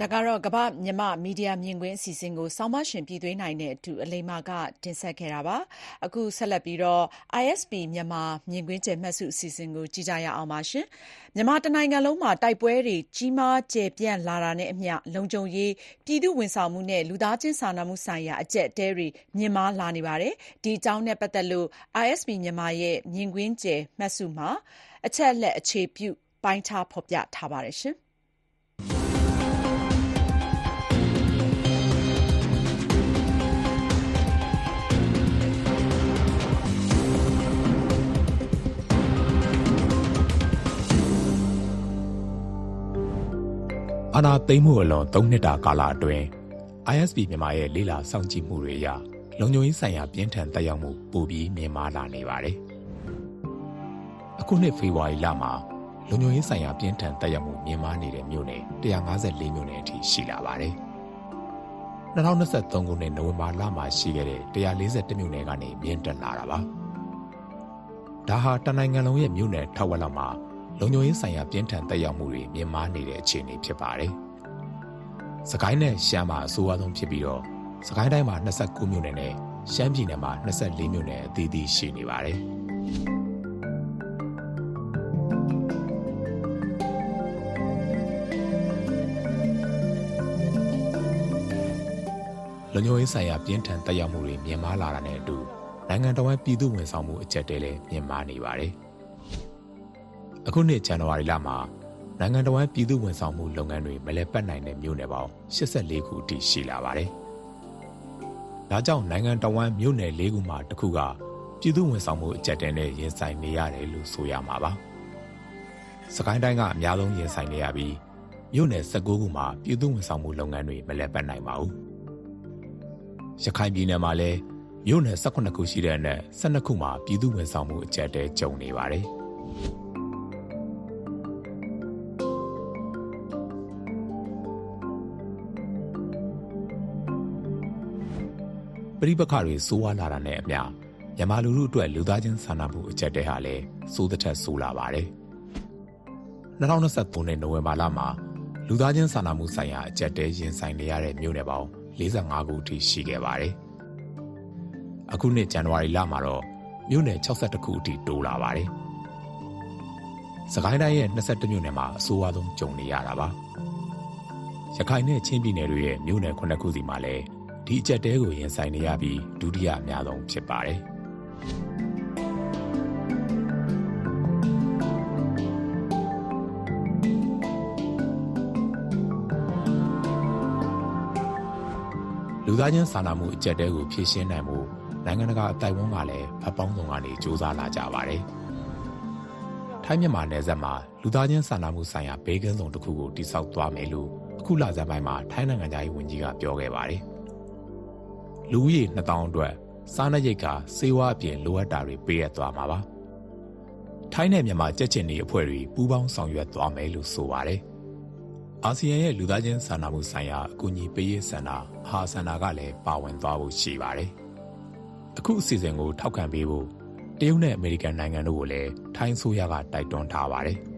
ဒါကတော့ ကမ္ဘာ့မြန်မာမီဒီယာမြင်ကွင်းအစီအစဉ်ကို ဆောင်းပါရှင် ပြည်သွင်းနိုင်တဲ့အတူ အလိမ္မာက တင်ဆက်ခဲ့တာပါ။အခုဆက်လက်ပြီးတော့ ISP မြန်မာမြင်ကွင်းကျယ်မှတ်စု အစီအစဉ်ကို ကြည့်ကြရအောင်ပါရှင်။မြန်မာတနိုင်ငံလုံးမှာ တိုက်ပွဲတွေ ကြီးမားကျယ်ပြန့်လာတာနဲ့အမျှ လုံခြုံရေး ပြည်သူဝန်ဆောင်မှုနဲ့ လူသားချင်းစာနာမှုဆိုင်ရာ အကျက်တဲတွေ မြင့်မားလာနေပါတယ်။ဒီအကြောင်းနဲ့ ပတ်သက်လို့ ISP မြန်မာရဲ့ မြင်ကွင်းကျယ်မှတ်စုမှာ အချက်လက် အခြေပြု ပိုင်းခြား ဖော်ပြထားပါတယ် အာနာသိမ့်မှုအလွန်၃နှစ်တာကာလအတွင်း ISP မြန်မာရဲ့လေးလာစောင့်ကြည့်မှုတွေအရလုံခြုံရေးဆိုင်ရာပြင်းထန်တက်ရောက်မှုပိုပြီးမြင့်မားလာနေပါတယ်။အခုနှစ်ဖေဖော်ဝါရီလမှာလုံခြုံရေးဆိုင်ရာပြင်းထန်တက်ရောက်မှုမြင့်မားနေတဲ့မြို့နယ်154မြို့နယ်အထိရှိလာပါတယ်။2023ခုနှစ်နိုဝင်ဘာလမှာရှိခဲ့တဲ့141မြို့နယ်ကနေမြင့်တက်လာတာပါ။ဒါဟာတနိုင်ငံလုံးရဲ့မြို့နယ်ထောက်ဝက်လောက်မှာ လုံခြုံရေးဆိုင်ရာပြင်းထန်သက်ရောက်မှုတွေမြင့်မားနေတဲ့အခြေအနေဖြစ်ပါတယ်။စကိုင်းနဲ့ရှမ်းမှာအဆိုးအဆုံးဖြစ်ပြီးတော့စကိုင်းတိုင်းမှာ29မြို့နယ်နဲ့ရှမ်းပြည်နယ်မှာ24မြို့နယ်အသီးသီးရှိနေပါတယ်။လုံခြုံရေးဆိုင်ရာပြင်းထန်တက်ရောက်မှုတွေမြင့်မားလာတာနဲ့အတူနိုင်ငံတော်ရဲ့ပြည်သူ့ဝန်ဆောင်မှုအချက်တဲလည်းမြင့်မားနေပါတယ်။ အခုနှစ်ဇန်နဝါရီလမှာနိုင်ငံတော်ရဲ့ပြည်သူ့ဝန်ဆောင်မှုလုပ်ငန်းတွေမလဲပတ်နိုင်တဲ့မြို့နယ်ပေါင်း84ခုအထိရှိလာပါတယ်။။ဒါကြောင့်နိုင်ငံတော်ဝန်မြို့နယ်၄ခုမှာတစ်ခုကပြည်သူဝန်ဆောင်မှုအကြက်တဲနဲ့ရင်ဆိုင်နေရတယ်လို့ဆိုရမှာပါ။စကိုင်းတိုင်းကအများဆုံးရင်ဆိုင်နေရပြီးမြို့နယ်16ခုမှာပြည်သူဝန်ဆောင်မှုလုပ်ငန်းတွေမလည်ပတ်နိုင်ပါဘူး။ရခိုင်ပြည်နယ်မှာလည်းမြို့နယ်18ခုရှိတဲ့အနက်12ခုမှာပြည်သူဝန်ဆောင်မှုအကြက်တဲကြုံနေပါတယ်။ ပရိပခတွေစိုးဝါလာတာနဲ့အမျှမြန်မာလူထုအတွက်လူသားချင်းစာနာမှုအကြက်တဲဟာလည်းစိုးသက်ထက်ဆိုးလာပါတယ်။2023ခုနှစ်နိုဝင်ဘာလမှာလူသားချင်းစာနာမှုဆိုင်ရာအကြက်တဲရင်ဆိုင်နေရတဲ့မြို့နယ်ပေါင်း45ခုအထိရှိခဲ့ပါတယ်။အခုနှစ်ဇန်နဝါရီလမှာတော့မြို့နယ်62ခုအထိတိုးလာပါတယ်။စကိုင်းတိုင်းရဲ့22မြို့နယ်မှာအဆိုးအဝါဆုံးကြုံနေရတာပါ။ရခိုင်နဲ့ချင်းပြည်နယ်တွေရဲ့မြို့နယ်9ခုစီမှာလည်း ဒီအကြက်တဲကိုရင်ဆိုင်နေရပြီးဒုတိယအများဆုံးဖြစ်ပါတယ်။လူသားချင်းစာနာမှုအကြက်တဲကိုဖြည့်ရှင်းနိုင်မှုနိုင်ငံတကာအတိုင်ဝန်းကလည်းဖက်ပေါင်းစုံကနေစ조사လာကြပါတယ်။ထိုင်းမြန်မာနယ်စပ်မှာလူသားချင်းစာနာမှုဆိုင်ရာဘေးကင်းဆောင်တစ်ခုကိုတိစောက်သွားမယ်လို့အခုလဆန်းပိုင်းမှာထိုင်းနိုင်ငံသားရေးဝန်ကြီးကပြောခဲ့ပါတယ်။ လူဦးရေ2000အတွက်စားနပ်ရိက္ခာစေဝါအပြင်လိုအပ်တာတွေပေးရသွားမှာပါ။ထိုင်းနဲ့မြန်မာကြက်ချင်တွေအဖွဲ့တွေပူးပေါင်းဆောင်ရွက်သွားမယ်လို့ဆိုပါတယ်။အာဆီယံရဲ့လူသားချင်းစာနာမှုဆိုင်ရာအကူအညီပေးရေးစင်တာဟာစင်တာကလည်းပါဝင်သွားဖို့ရှိပါတယ်။အခုအစီအစဉ်ကိုထောက်ခံပေးဖို့တရုတ်နဲ့အမေရိကန်နိုင်ငံတို့ကိုလည်းထိုင်းဆိုရကတိုက်တွန်းထားပါတယ်။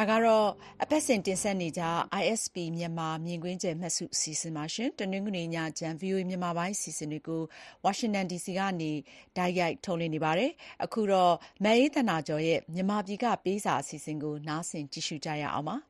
ဒါကတော့ အပတ်စဉ်တင်ဆက်နေကြ ISP မြန်မာ မြင်ကွင်းကျယ်မှတ်စု အစီအစဉ်ပါရှင်တနင်္ဂနွေညချမ်း VOA မြန်မာပိုင်း အစီအစဉ်တွေကို Washington DC ကနေ တိုက်ရိုက် ထုတ်လွှင့်နေပါတယ် အခုတော့ မအေးသနာကျော်ရဲ့ မြန်မာပြည်ကပေးစာ အစီအစဉ်ကို နားဆင်ကြည့်ရှုကြရအောင်ပါ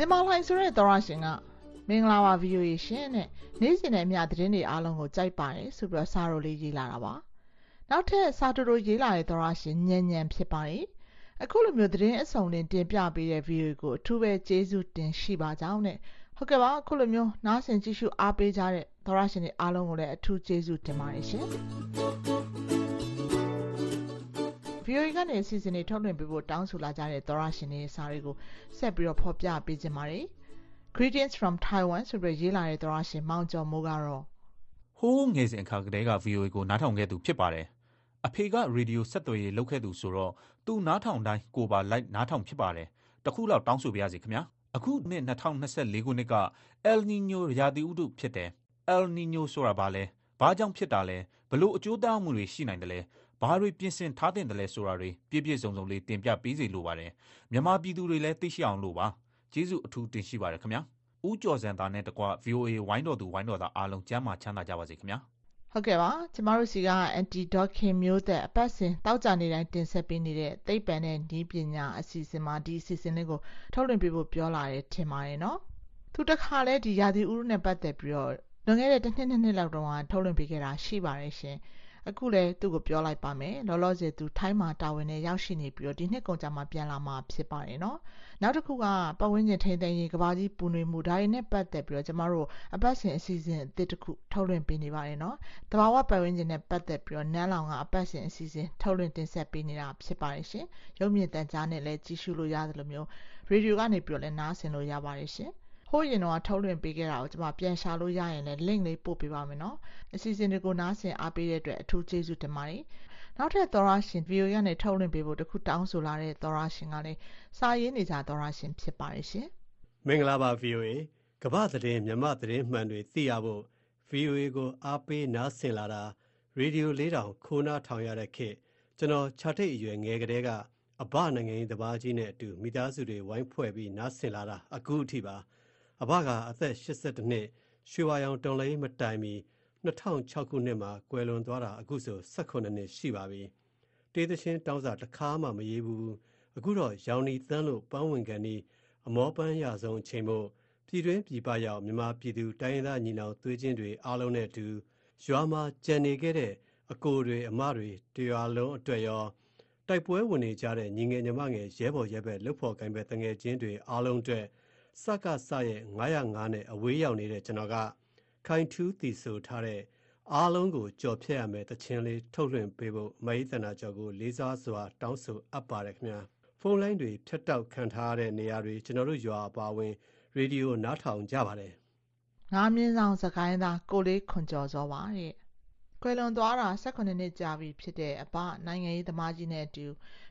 ဇင်မာလှိုင်ဆိုတဲ့သောရရှင်ကမင်္ဂလာပါ VOA ရှင်တဲ့နေ့စဉ်နဲ့အမျှသတင်းတွေအားလုံးကိုကြိုက်ပါတယ်ဆိုပြီးတော့စာရိုလေးရေးလာတာပါနောက်ထပ်စာတူတူရေးလာတဲ့သောရရှင်ညံ့ညံ့ဖြစ်ပါတယ်အခုလိုမျိုးသတင်းအစုံလင်တင်ပြပေးတဲ့ VOA ကိုအထူးပဲကျေးဇူးတင်ရှိပါကြောင်းနဲ့ဟုတ်ကဲ့ပါအခုလိုမျိုးနားဆင်ကြည့်ရှုအားပေးကြတဲ့သောရရှင်တွေအားလုံးကိုလည်းအထူးကျေးဇူးတင်ပါတယ်ရှင် VOA ကနေအစီအစဉ်တွေထုတ်လွှင့်ပေးဖို့တောင်းဆိုလာကြတဲ့သောရရှင်တွေစာတွေကိုဆက်ပြီးတော့ဖော်ပြပေးခြင်းပါတယ် Greetings from Taiwan ဆိုပြီးရေးလာတဲ့သောရရှင်မောင်ကျော်မိုးကတော့ဟိုးငယ်စဉ်အခါကတည်းက VOA ကိုနားထောင်ခဲ့သူဖြစ်ပါတယ်။အဖေကရေဒီယိုဆက်သွယ်ရေးလုပ်ခဲ့သူဆိုတော့သူနားထောင်တိုင်းကိုပါလိုက်နားထောင်ဖြစ်ပါတယ်။တခုလောက်တောင်းဆိုပါရစေခင်ဗျာ။အခုနှစ်2024ခုနှစ်က El Nino ရာသီဥတုဖြစ်တယ်။ El Nino ဆိုတာဘာလဲ။ဘာကြောင့်ဖြစ်တာလဲ။ဘလို့အကျိုးသားမှုတွေရှိနိုင်တယ်လဲ။ ဘာတွေပြင်ဆင်ထားတဲ့တယ်လဲဆိုတာတွေပြည့်ပြည့်စုံစုံလေးတင်ပြပေးစီလိုပါတယ်။မြန်မာပြည်သူတွေလည်းသိရှိအောင်လို့ပါ။ကျေးဇူးအထူးတင်ရှိပါတယ်ခင်ဗျာ။ဦးကျော်စံသားနဲ့တကွ VOA ဝိုင်းတော်သူဝိုင်းတော်သားအားလုံးကျမ်းမာချမ်းသာကြပါစေခင်ဗျာ။ဟုတ်ကဲ့ပါကျမတို့စီက anti dot ခင်မျိုးသက်အပတ်စဉ်တောက်ကြနေတိုင်းတင်ဆက်ပေးနေတဲ့သိပ္ပံနဲ့ဤပညာအစီအစဉ်မှာဒီအစီအစဉ်လေးကိုထုတ်လွှင့်ပေးဖို့ပြောလာတယ်ထင်ပါတယ်နော်သူတခါလဲဒီရာသီဥတုနဲ့ပတ်သက်ပြီးတော့လွန်ခဲ့တဲ့တစ်နှစ်နှစ်နှစ်လောက်တုန်းကထုတ်လွှင့်ပေးခဲ့တာရှိပါတယ်ရှင် အခုလည်းသူ့ကိုပြောလိုက်ပါမယ်လောလောဆယ်သူထိုင်းမှာတာဝန်နဲ့ရောက်ရှိနေပြီးတော့ဒီနှစ်ကုန်ကြမှာပြန်လာမှာဖြစ်ပါတယ်နော်နောက်တစ်ခုကပတ်ဝန်းကျင်ထိန်းသိမ်းရေးကဘာကြီးပူနွေမှုဒါတွေနဲ့ပတ်သက်ပြီးတော့ကျမတို့အပတ်စဉ်အစီအစဉ်အသစ်တစ်ခုထုတ်လွှင့်ပေးနေပါတယ်နော်တဘာဝပတ်ဝန်းကျင်နဲ့ပတ်သက်ပြီးတော့နန်းလောင်ကအပတ်စဉ်အစီအစဉ်ထုတ်လွှင့်တင်ဆက်ပေးနေတာဖြစ်ပါတယ်ရှင်ရုပ်မြင်သံကြားနဲ့လည်းကြည့်ရှုလို့ရတယ်လို့မျိုးရေဒီယိုကနေပြီးတော့လည်းနားဆင်လို့ရပါတယ်ရှင် ဟိုးရင်တော့ထုတ်လွှင့်ပေးခဲ့တာကိုကျွန်မပြန်ရှာလို့ရရင်လည်း link လေးပို့ပေးပါမယ်နော်အစီအစဉ်တွေကိုနားဆင်အားပေးတဲ့အတွက်အထူးကျေးဇူးတင်ပါတယ်နောက်ထပ်သောရရှင် VOA ကနေထုတ်လွှင့်ပေးဖို့တခုတောင်းဆိုလာတဲ့သောရရှင်ကလည်းစာရေးနေကြသောရရှင်ဖြစ်ပါတယ်ရှင်မင်္ဂလာပါ VOA ကမ္ဘာသတင်းမြမသတင်းမှန်တွေသိရဖို့ VOA ကိုအားပေးနားဆင်လာတာရေဒီယိုလေးတောင်ခိုးနားထောင်ရတဲ့ခေတ်ကျွန်တော်ခြာထိတ်အရွယ်ငယ်ကလေးကအဘနိုင်ငံရေးတပါးကြီးနဲ့အတူမိသားစုတွေဝိုင်းဖွဲ့ပြီးနားဆင်လာတာအခုအထိပါ အဘကအသက်82နှစ်ရွှေဝါရောင်တော်လေးမတိုင်မီ2006ခုနှစ်မှာကွယ်လွန်သွားတာအခုဆို18နှစ်ရှိပါပြီတေးသချင်းတောင်းစာတစ်ခါမှမရေးဘူးအခုတော့ရောင်နီသန်းလို့ပန်းဝင်ကန်ဒီအမောပန်းရဆုံးအချိန်မို့ပြည်တွင်းပြည်ပရောက်မြန်မာပြည်သူတိုင်းရင်းသားညီနောင်သွေးချင်းတွေအားလုံးနဲ့အတူရွာမှာကြံနေခဲ့တဲ့အကိုတွေအမတွေတရွာလုံးအတွက်ရောတိုက်ပွဲဝင်နေကြတဲ့ညီငယ်ညီမငယ်ရဲဘော်ရဲဘက်လှုပ်ဖော်ကိုင်းဘက်တငယ်ချင်းတွေအားလုံးအတွက် စကစရဲ့905နဲ့အဝေးရောက်နေတဲ့ကျွန်တော်ကခိုင်ထူးတီဆိုထားတဲ့အားလုံးကိုကြော်ဖြတ်ရမယ်တခြင်းလေးထုတ်လွှင့်ပေးဖို့မဟိတနာကျော်ကိုလေးစားစွာတောင်းဆိုအပ်ပါတယ်ခင်ဗျာဖုန်းလိုင်းတွေဖြတ်တောက်ခံထားတဲ့နေရာတွေကျွန်တော်တို့ရွာအပါဝင်ရေဒီယိုနားထောင်ကြပါတယ်ငါးမြင်းဆောင်စကိုင်းသားကိုလေးခွန်ကျော်စောပါတဲ့ကွယ်လွန်သွားတာ18နှစ်ကြာပြီဖြစ်တဲ့အပနိုင်ငံရေးသမားကြီးနဲ့အတူ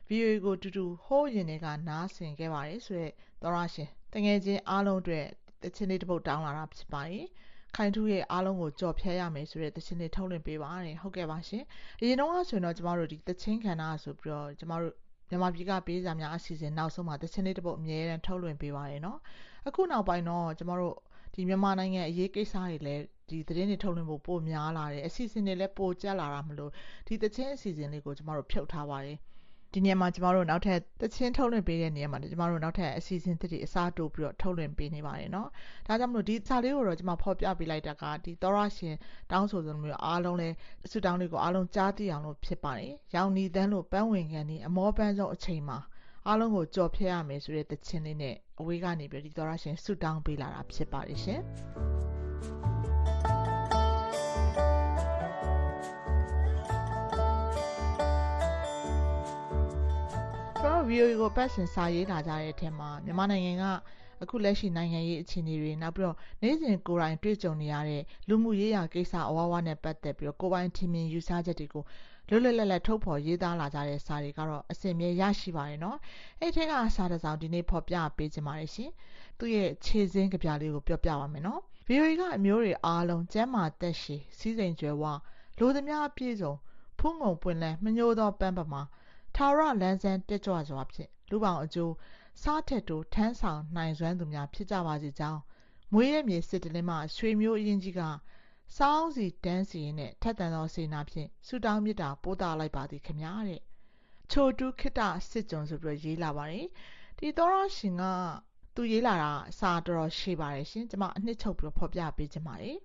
VOA ကိုတူတူဟိုးရင်တွေကနားဆင်ခဲ့ပါတယ်ဆိုတော့သောရရှင် တငယ်ချင်းအားလုံးအတွက်တချင်းလေးတစ်ပုတ်တောင်းလာတာဖြစ်ပါတယ်ခိုင်ထူးရဲ့အားလုံးကိုကြော်ဖြဲရမယ်ဆိုတဲ့တခြင်းလေးထုတ်လွှင့်ပေးပါတယ်ဟုတ်ကဲ့ပါရှင်အရင်တော့ဆိုရင်တော့ကျမတို့ဒီတခြင်းခန္ဓာဆိုပြီးတော့ကျမတို့မြန်မာပြည်ကပေးစာများအစီအစဉ်နောက်ဆုံးမှာတခြင်းလေးတစ်ပုတ်အမြဲတမ်းထုတ်လွှင့်ပေးပါတယ်နော်အခုနောက်ပိုင်းတော့ကျမတို့ဒီမြန်မာနိုင်ငံအရေးကိစ္စတွေလည်းဒီသတင်းတွေထုတ်လွှင့်ဖို့ပိုများလာတယ်အစီအစဉ်တွေလည်းပိုကြက်လာတာမလို့ဒီတခြင်းအစီအစဉ်လေးကိုကျမတို့ဖြုတ်ထားပါတယ် ဒီနေရာမှာကျမတို့နောက်ထပ်တချင်းထုတ်လွှင့်ပေးတဲ့နေရာမှာကျမတို့နောက်ထပ်အစီအစဉ်သစ်တွေအစားတိုးပြီးတော့ထုတ်လွှင့်ပေးနေပါတယ်เนาะဒါကြောင့်မလို့ဒီစာလေးကိုတော့ကျမဖော်ပြပေးလိုက်တာကဒီသောရရှင်တောင်းဆိုသလိုမျိုးအားလုံးလဲအဆုတောင်းလေးကိုအားလုံးကြားသိအောင်လို့ဖြစ်ပါတယ်ရောင်နီတန်းလို့ပန်းဝင်ခံနေအမောပန်းဆုံးအချိန်မှာအားလုံးကိုကြော်ဖြတ်ရမယ်ဆိုတဲ့တခြင်းလေးနဲ့အဝေးကနေပြီးဒီသောရရှင်ဆုတောင်းပေးလာတာဖြစ်ပါတယ်ရှင် ကျွန်တော် VOA ကိုပတ်စင်စာရေးလာကြတဲ့အထက်မှာမြန်မာနိုင်ငံကအခုလက်ရှိနိုင်ငံရေးအခြေအနေတွေနောက်ပြီးတော့နေ့စဉ်ကိုယ်တိုင်တွေ့ကြုံနေရတဲ့လူမှုရေးရာကိစ္စအဝါဝါနဲ့ပတ်သက်ပြီးတော့ကိုယ်ပိုင်ထင်မြင်ယူဆချက်တွေကိုလွတ်လွတ်လပ်လပ်ထုတ်ဖော်ရေးသားလာကြတဲ့စာတွေကတော့အစဉ်မြဲရရှိပါတယ်နော်အဲ့ထက်ကစာတစ်စောင်ဒီနေ့ဖော်ပြပေးခြင်းပါတယ်ရှင်သူ့ရဲ့ခြေစင်းကြပြလေးကိုပြောပြပါမယ်နော် VOA ကအမျိုးတွေအားလုံးကျမ်းမာသက်ရှည်စီးစိမ်ကြွယ်ဝလိုသမျှအပြည့်စုံဖုံးငုံပွင့်လန်းမညိုးသောပန်းပမာ ထာဝရလန်းဆန်းတက်ကြွစွာဖြင့်လူပောင်အကျိုးစားထက်တိုးထမ်းဆောင်နိုင်စွမ်းသူများဖြစ်ကြပါစေကြောင်းမွေးရမြေစစ်တလင်းမှရွှေမျိုးအရင်ကြီးကစောင်းစီတန်းစီရင်နဲ့ထက်တန်သောစေနာဖြင့်ဆူတောင်းမြစ်တာပို့တာလိုက်ပါသည်ခမတဲ့ချိုတူးခိတစစ်ကြုံဆိုပြီးရေးလာပါတယ်ဒီသောရရှင်ကသူရေးလာတာစာတော်တော်ရှည်ပါတယ်ရှင်ကျွန်မအနှစ်ချုပ်ပြီးဖော်ပြပေးခြင်းပါတယ်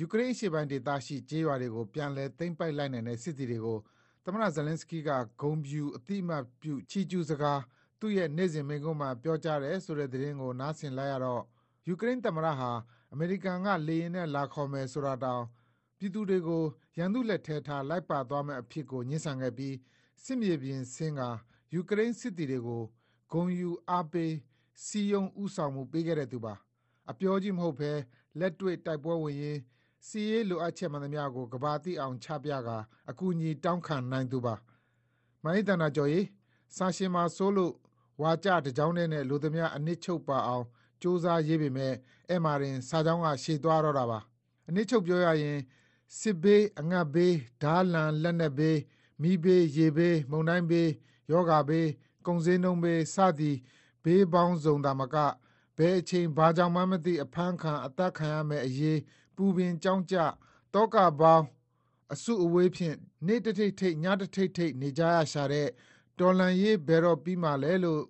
ယူကရိန်းအရှေ့ပိုင်းဒေသရှိကျေးရွာတွေကိုပြန်လည်သိမ်းပိုက်လိုက်နိုင်တဲ့စစ်သည်တွေကို သမ္မတဇလင်စကီးက ဂုံပြူအတိအမှတ်ပြု ချီကျူးစကား သူ့ရဲ့ နေ့စဉ်မိန့်ခွန်းမှာ ပြောကြားတယ်ဆိုတဲ့သတင်းကို နားဆင်လိုက်ရတော့ ယူကရိန်းသမ္မတဟာ အမေရိကန်က လေယာဉ်နဲ့ လာခေါ်မယ်ဆိုတာတောင် ပြည်သူတွေကို ရန်သူလက်ထဲထား လိုက်ပါသွားမယ့်အဖြစ်ကို ငြင်းဆန်ခဲ့ပြီး စစ်မြေပြင်ဆင်းကာ ယူကရိန်းစစ်သည်တွေကို ဂုံယူအားပေးစီယုံဥဆောင်မှုပေးခဲ့တဲ့သူပါ အပြောကြီးမဟုတ်ဘဲ လက်တွေ့ တိုက်ပွဲဝင်ရင် စီရေးလိုအပ်ချက်မှန်သမျှကိုကဘာတိအောင်ချပြကအကူအညီတောင်းခံနိုင်သူပါမိုင်းတနာကျော်ကြီးစာရှင်မှာဆိုလို့ ဝါကြတကြောင်းနဲ့လူသမျှအနစ်ချုပ်ပါအောင်စူးစမ်းရေးပေမဲ့အဲ့မာရင် စာကြောင်းက ရှည်သွားတော့တာပါ အနစ်ချုပ်ပြောရရင် စစ်ဘေး အငတ်ဘေး ဓာလန်လက်နက်ဘေးမိဘေး ရေဘေး မုန်တိုင်းဘေးယောဂါဘေး ကုံစင်းနှုံဘေး စသည်ဘေးပေါင်းစုံတာမက ဘယ်အချိန် ဘာကြောင့်မှမသိ အဖမ်းခံ အသက်ခံရမယ်အရေး ပူပင်ကြောင်းကြတောကပေါင်းအစုအဝေးဖြင့်နေ့တထိတ်ထိတ်ညတထိတ်ထိတ်နေကြရရှာတဲ့တော်လန်ရေးဘယ်တော့ပြီးမှလဲလို့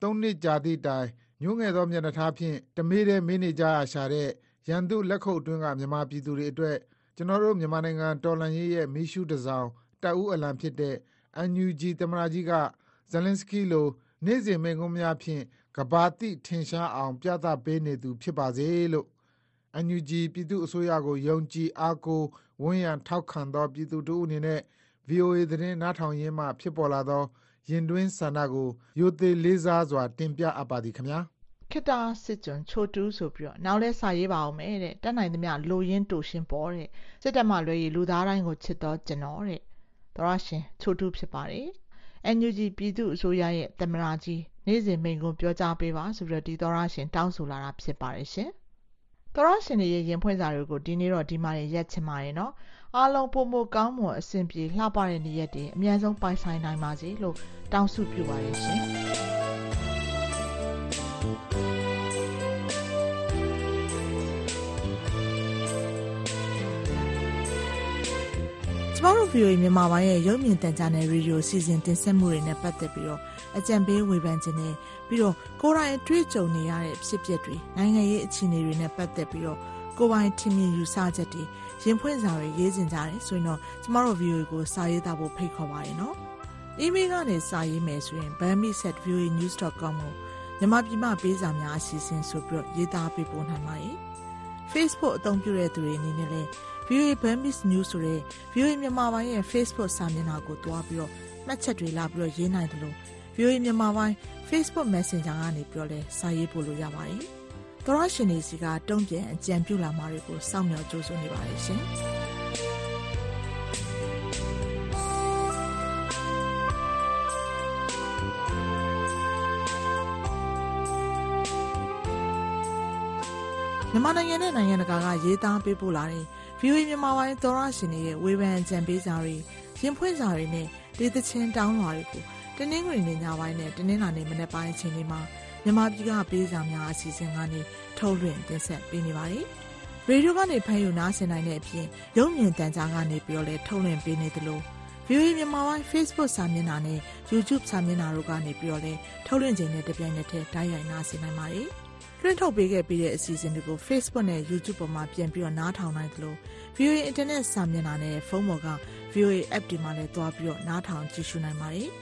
သုံးနှစ်ကြာသည့်တိုင်ညှိုးငယ်သောမျက်နှာထားဖြင့်တမေးတဲ့မင်းနေကြရရှာတဲ့ရန်သူလက်ခုပ်အတွင်းကမြန်မာပြည်သူတွေအတွက်ကျွန်တော်တို့မြန်မာနိုင်ငံတော်လန်ရေးရဲ့မီးရှူးတစောင်းတပ်ဦးအလံဖြစ်တဲ့ NUG သမ္မတကြီးကဇလင်စကီလိုနေ့စဉ်မိန့်ခွန်းများဖြင့်ကဘာတိထင်ရှားအောင် ပြသပေးနေသူဖြစ်ပါစေလို့ NUG ပြည်သူအစိုးရကိုယုံကြည်အားကိုးဝန်းရံထောက်ခံသော ပြည်သူတို့အနေနဲ့ VOA သတင်းနားထောင်ရင်းမှဖြစ်ပေါ်လာသော ရင်တွင်းဆန္ဒကိုရိုသေလေးစားစွာ တင်ပြအပ်ပါသည်ခင်ဗျာခိတာစစ်ကြုံချိုတူးဆိုပြီးတော့နောက်လဲစာရေးပါအောင်မယ်တဲ့တက်နိုင်သမျှလိုရင်းတူရှင်းပေါ်တဲ့စစ်တပ်မှလွယ်ရည်လူသားတိုင်းကိုချစ်တော့ကျွန်တော်တဲ့သောရရှင်ချိုတူဖြစ်ပါတယ်။ NUG ပြည်သူ့အစိုးရရဲ့သမရာကြီးနေ့စဉ်မိန်ကွန်းပြောကြားပေးပါဆိုပြီးတော့ဒီသောရရှင်တောင်းဆိုလာတာဖြစ်ပါတယ်ရှင်။ သောရရှင်တွေရဲ့ရင်ဖွင့်စာတွေကိုဒီနေ့တော့ဒီမှာရက်ချင်ပါတယ်နော်။အားလုံးပုံမကောင်းမွန်အဆင်ပြေလှပတဲ့နေ့ရက်တွေအများဆုံးပိုင်ဆိုင်နိုင်ပါစေလို့တောင်းဆုပြုပါတယ်ရှင်။ကျမတို့ VOA မြန်မာပိုင်းရဲ့ရုပ်မြင်သံကြားနယ်ရေဒီယိုစီစဉ်တင်ဆက်မှုတွေနဲ့ပတ်သက်ပြီးတော့အကြံပေးဝေဖန်ခြင်းနဲ့ ပြီးတော့ကိုယ်တိုင်တွေ့ကြုံနေရတဲ့ဖြစ်ပျက်တွေနိုင်ငံရေးအခြေအနေတွေနဲ့ပတ်သက်ပြီးတော့ကိုယ်ပိုင်ထင်မြင်ယူဆချက်တွေရင်ဖွင့်စာတွေရေးစင်ကြတယ်ဆိုရင်တော့ကျမတို့ VOA ကိုစာရေးသားဖို့ဖိတ်ခေါ်ပါရနော်။ email ကနေစာရေးမယ်ဆိုရင် bami@voanews.com ကိုမြန်မာပြည်မှပေးစာများအစီအစဉ်ဆိုပြီးတော့ရေးသားပေးပို့နိုင်ပါတယ်။ Facebook အသုံးပြုတဲ့သူတွေအနေနဲ့လည်း VOA Burmese News ဆိုတဲ့ VOA မြန်မာပိုင်းရဲ့ Facebook စာမျက်နှာကိုတွားပြီးတော့မှတ်ချက်တွေလာပြီးတော့ရေးနိုင်တယ်လို့ VOA မြန်မာပိုင်း Facebook Messenger ကနေပြီးတော့လည်းစာရေးပို့လို့ရပါတယ်။သောရရှင်တွေစီကတုံ့ပြန်အကြံပြုလာမှာတွေကိုစောင့်မျှော်ကြိုးစွနေပါတယ်ရှင်။မြန်မာနိုင်ငံနဲ့နိုင်ငံတကာကရေးသားပေးပို့လာတဲ့ VOA မြန်မာပိုင်းသောရရှင်တွေရဲ့ဝေဖန်ကြံပေးစာတွေရင်ဖွင့်စာတွေနဲ့ဒေသချင်းတောင်းလွှာတွေကို တနင်္ဂနွေနေ့ညပိုင်းနဲ့တနင်္လာနေ့မနက်ပိုင်းအချိန်တွေမှာမြန်မာပြည်ကပေးစာများအစီအစဉ်ကနေထုတ်လွှင့်တင်ဆက်ပေးနေပါတယ်။ရေဒီယိုကနေဖမ်းယူနားဆင်နိုင်တဲ့အပြင်ရုပ်မြင်သံကြားကနေပြီးတော့လည်းထုတ်လွှင့်ပေးနေသလို VOA မြန်မာပိုင်း Facebook စာမျက်နှာနဲ့ YouTube စာမျက်နှာတို့ကနေပြီးတော့လည်းထုတ်လွှင့်ခြင်းနဲ့တပြိုင်နက်တည်းတိုက်ရိုက်နားဆင်နိုင်ပါတယ်။လွှင့်ထုတ်ပေးခဲ့ပြီးတဲ့အစီအစဉ်တွေကို Facebook နဲ့ YouTube ပေါ်မှာပြန်ပြီးတော့နားထောင်နိုင်သလို VOA Internet စာမျက်နှာနဲ့ဖုန်းပေါ်က VOA App ဒီမှာလည်းတွားပြီးတော့နားထောင်ကြည့်ရှုနိုင်ပါတယ်။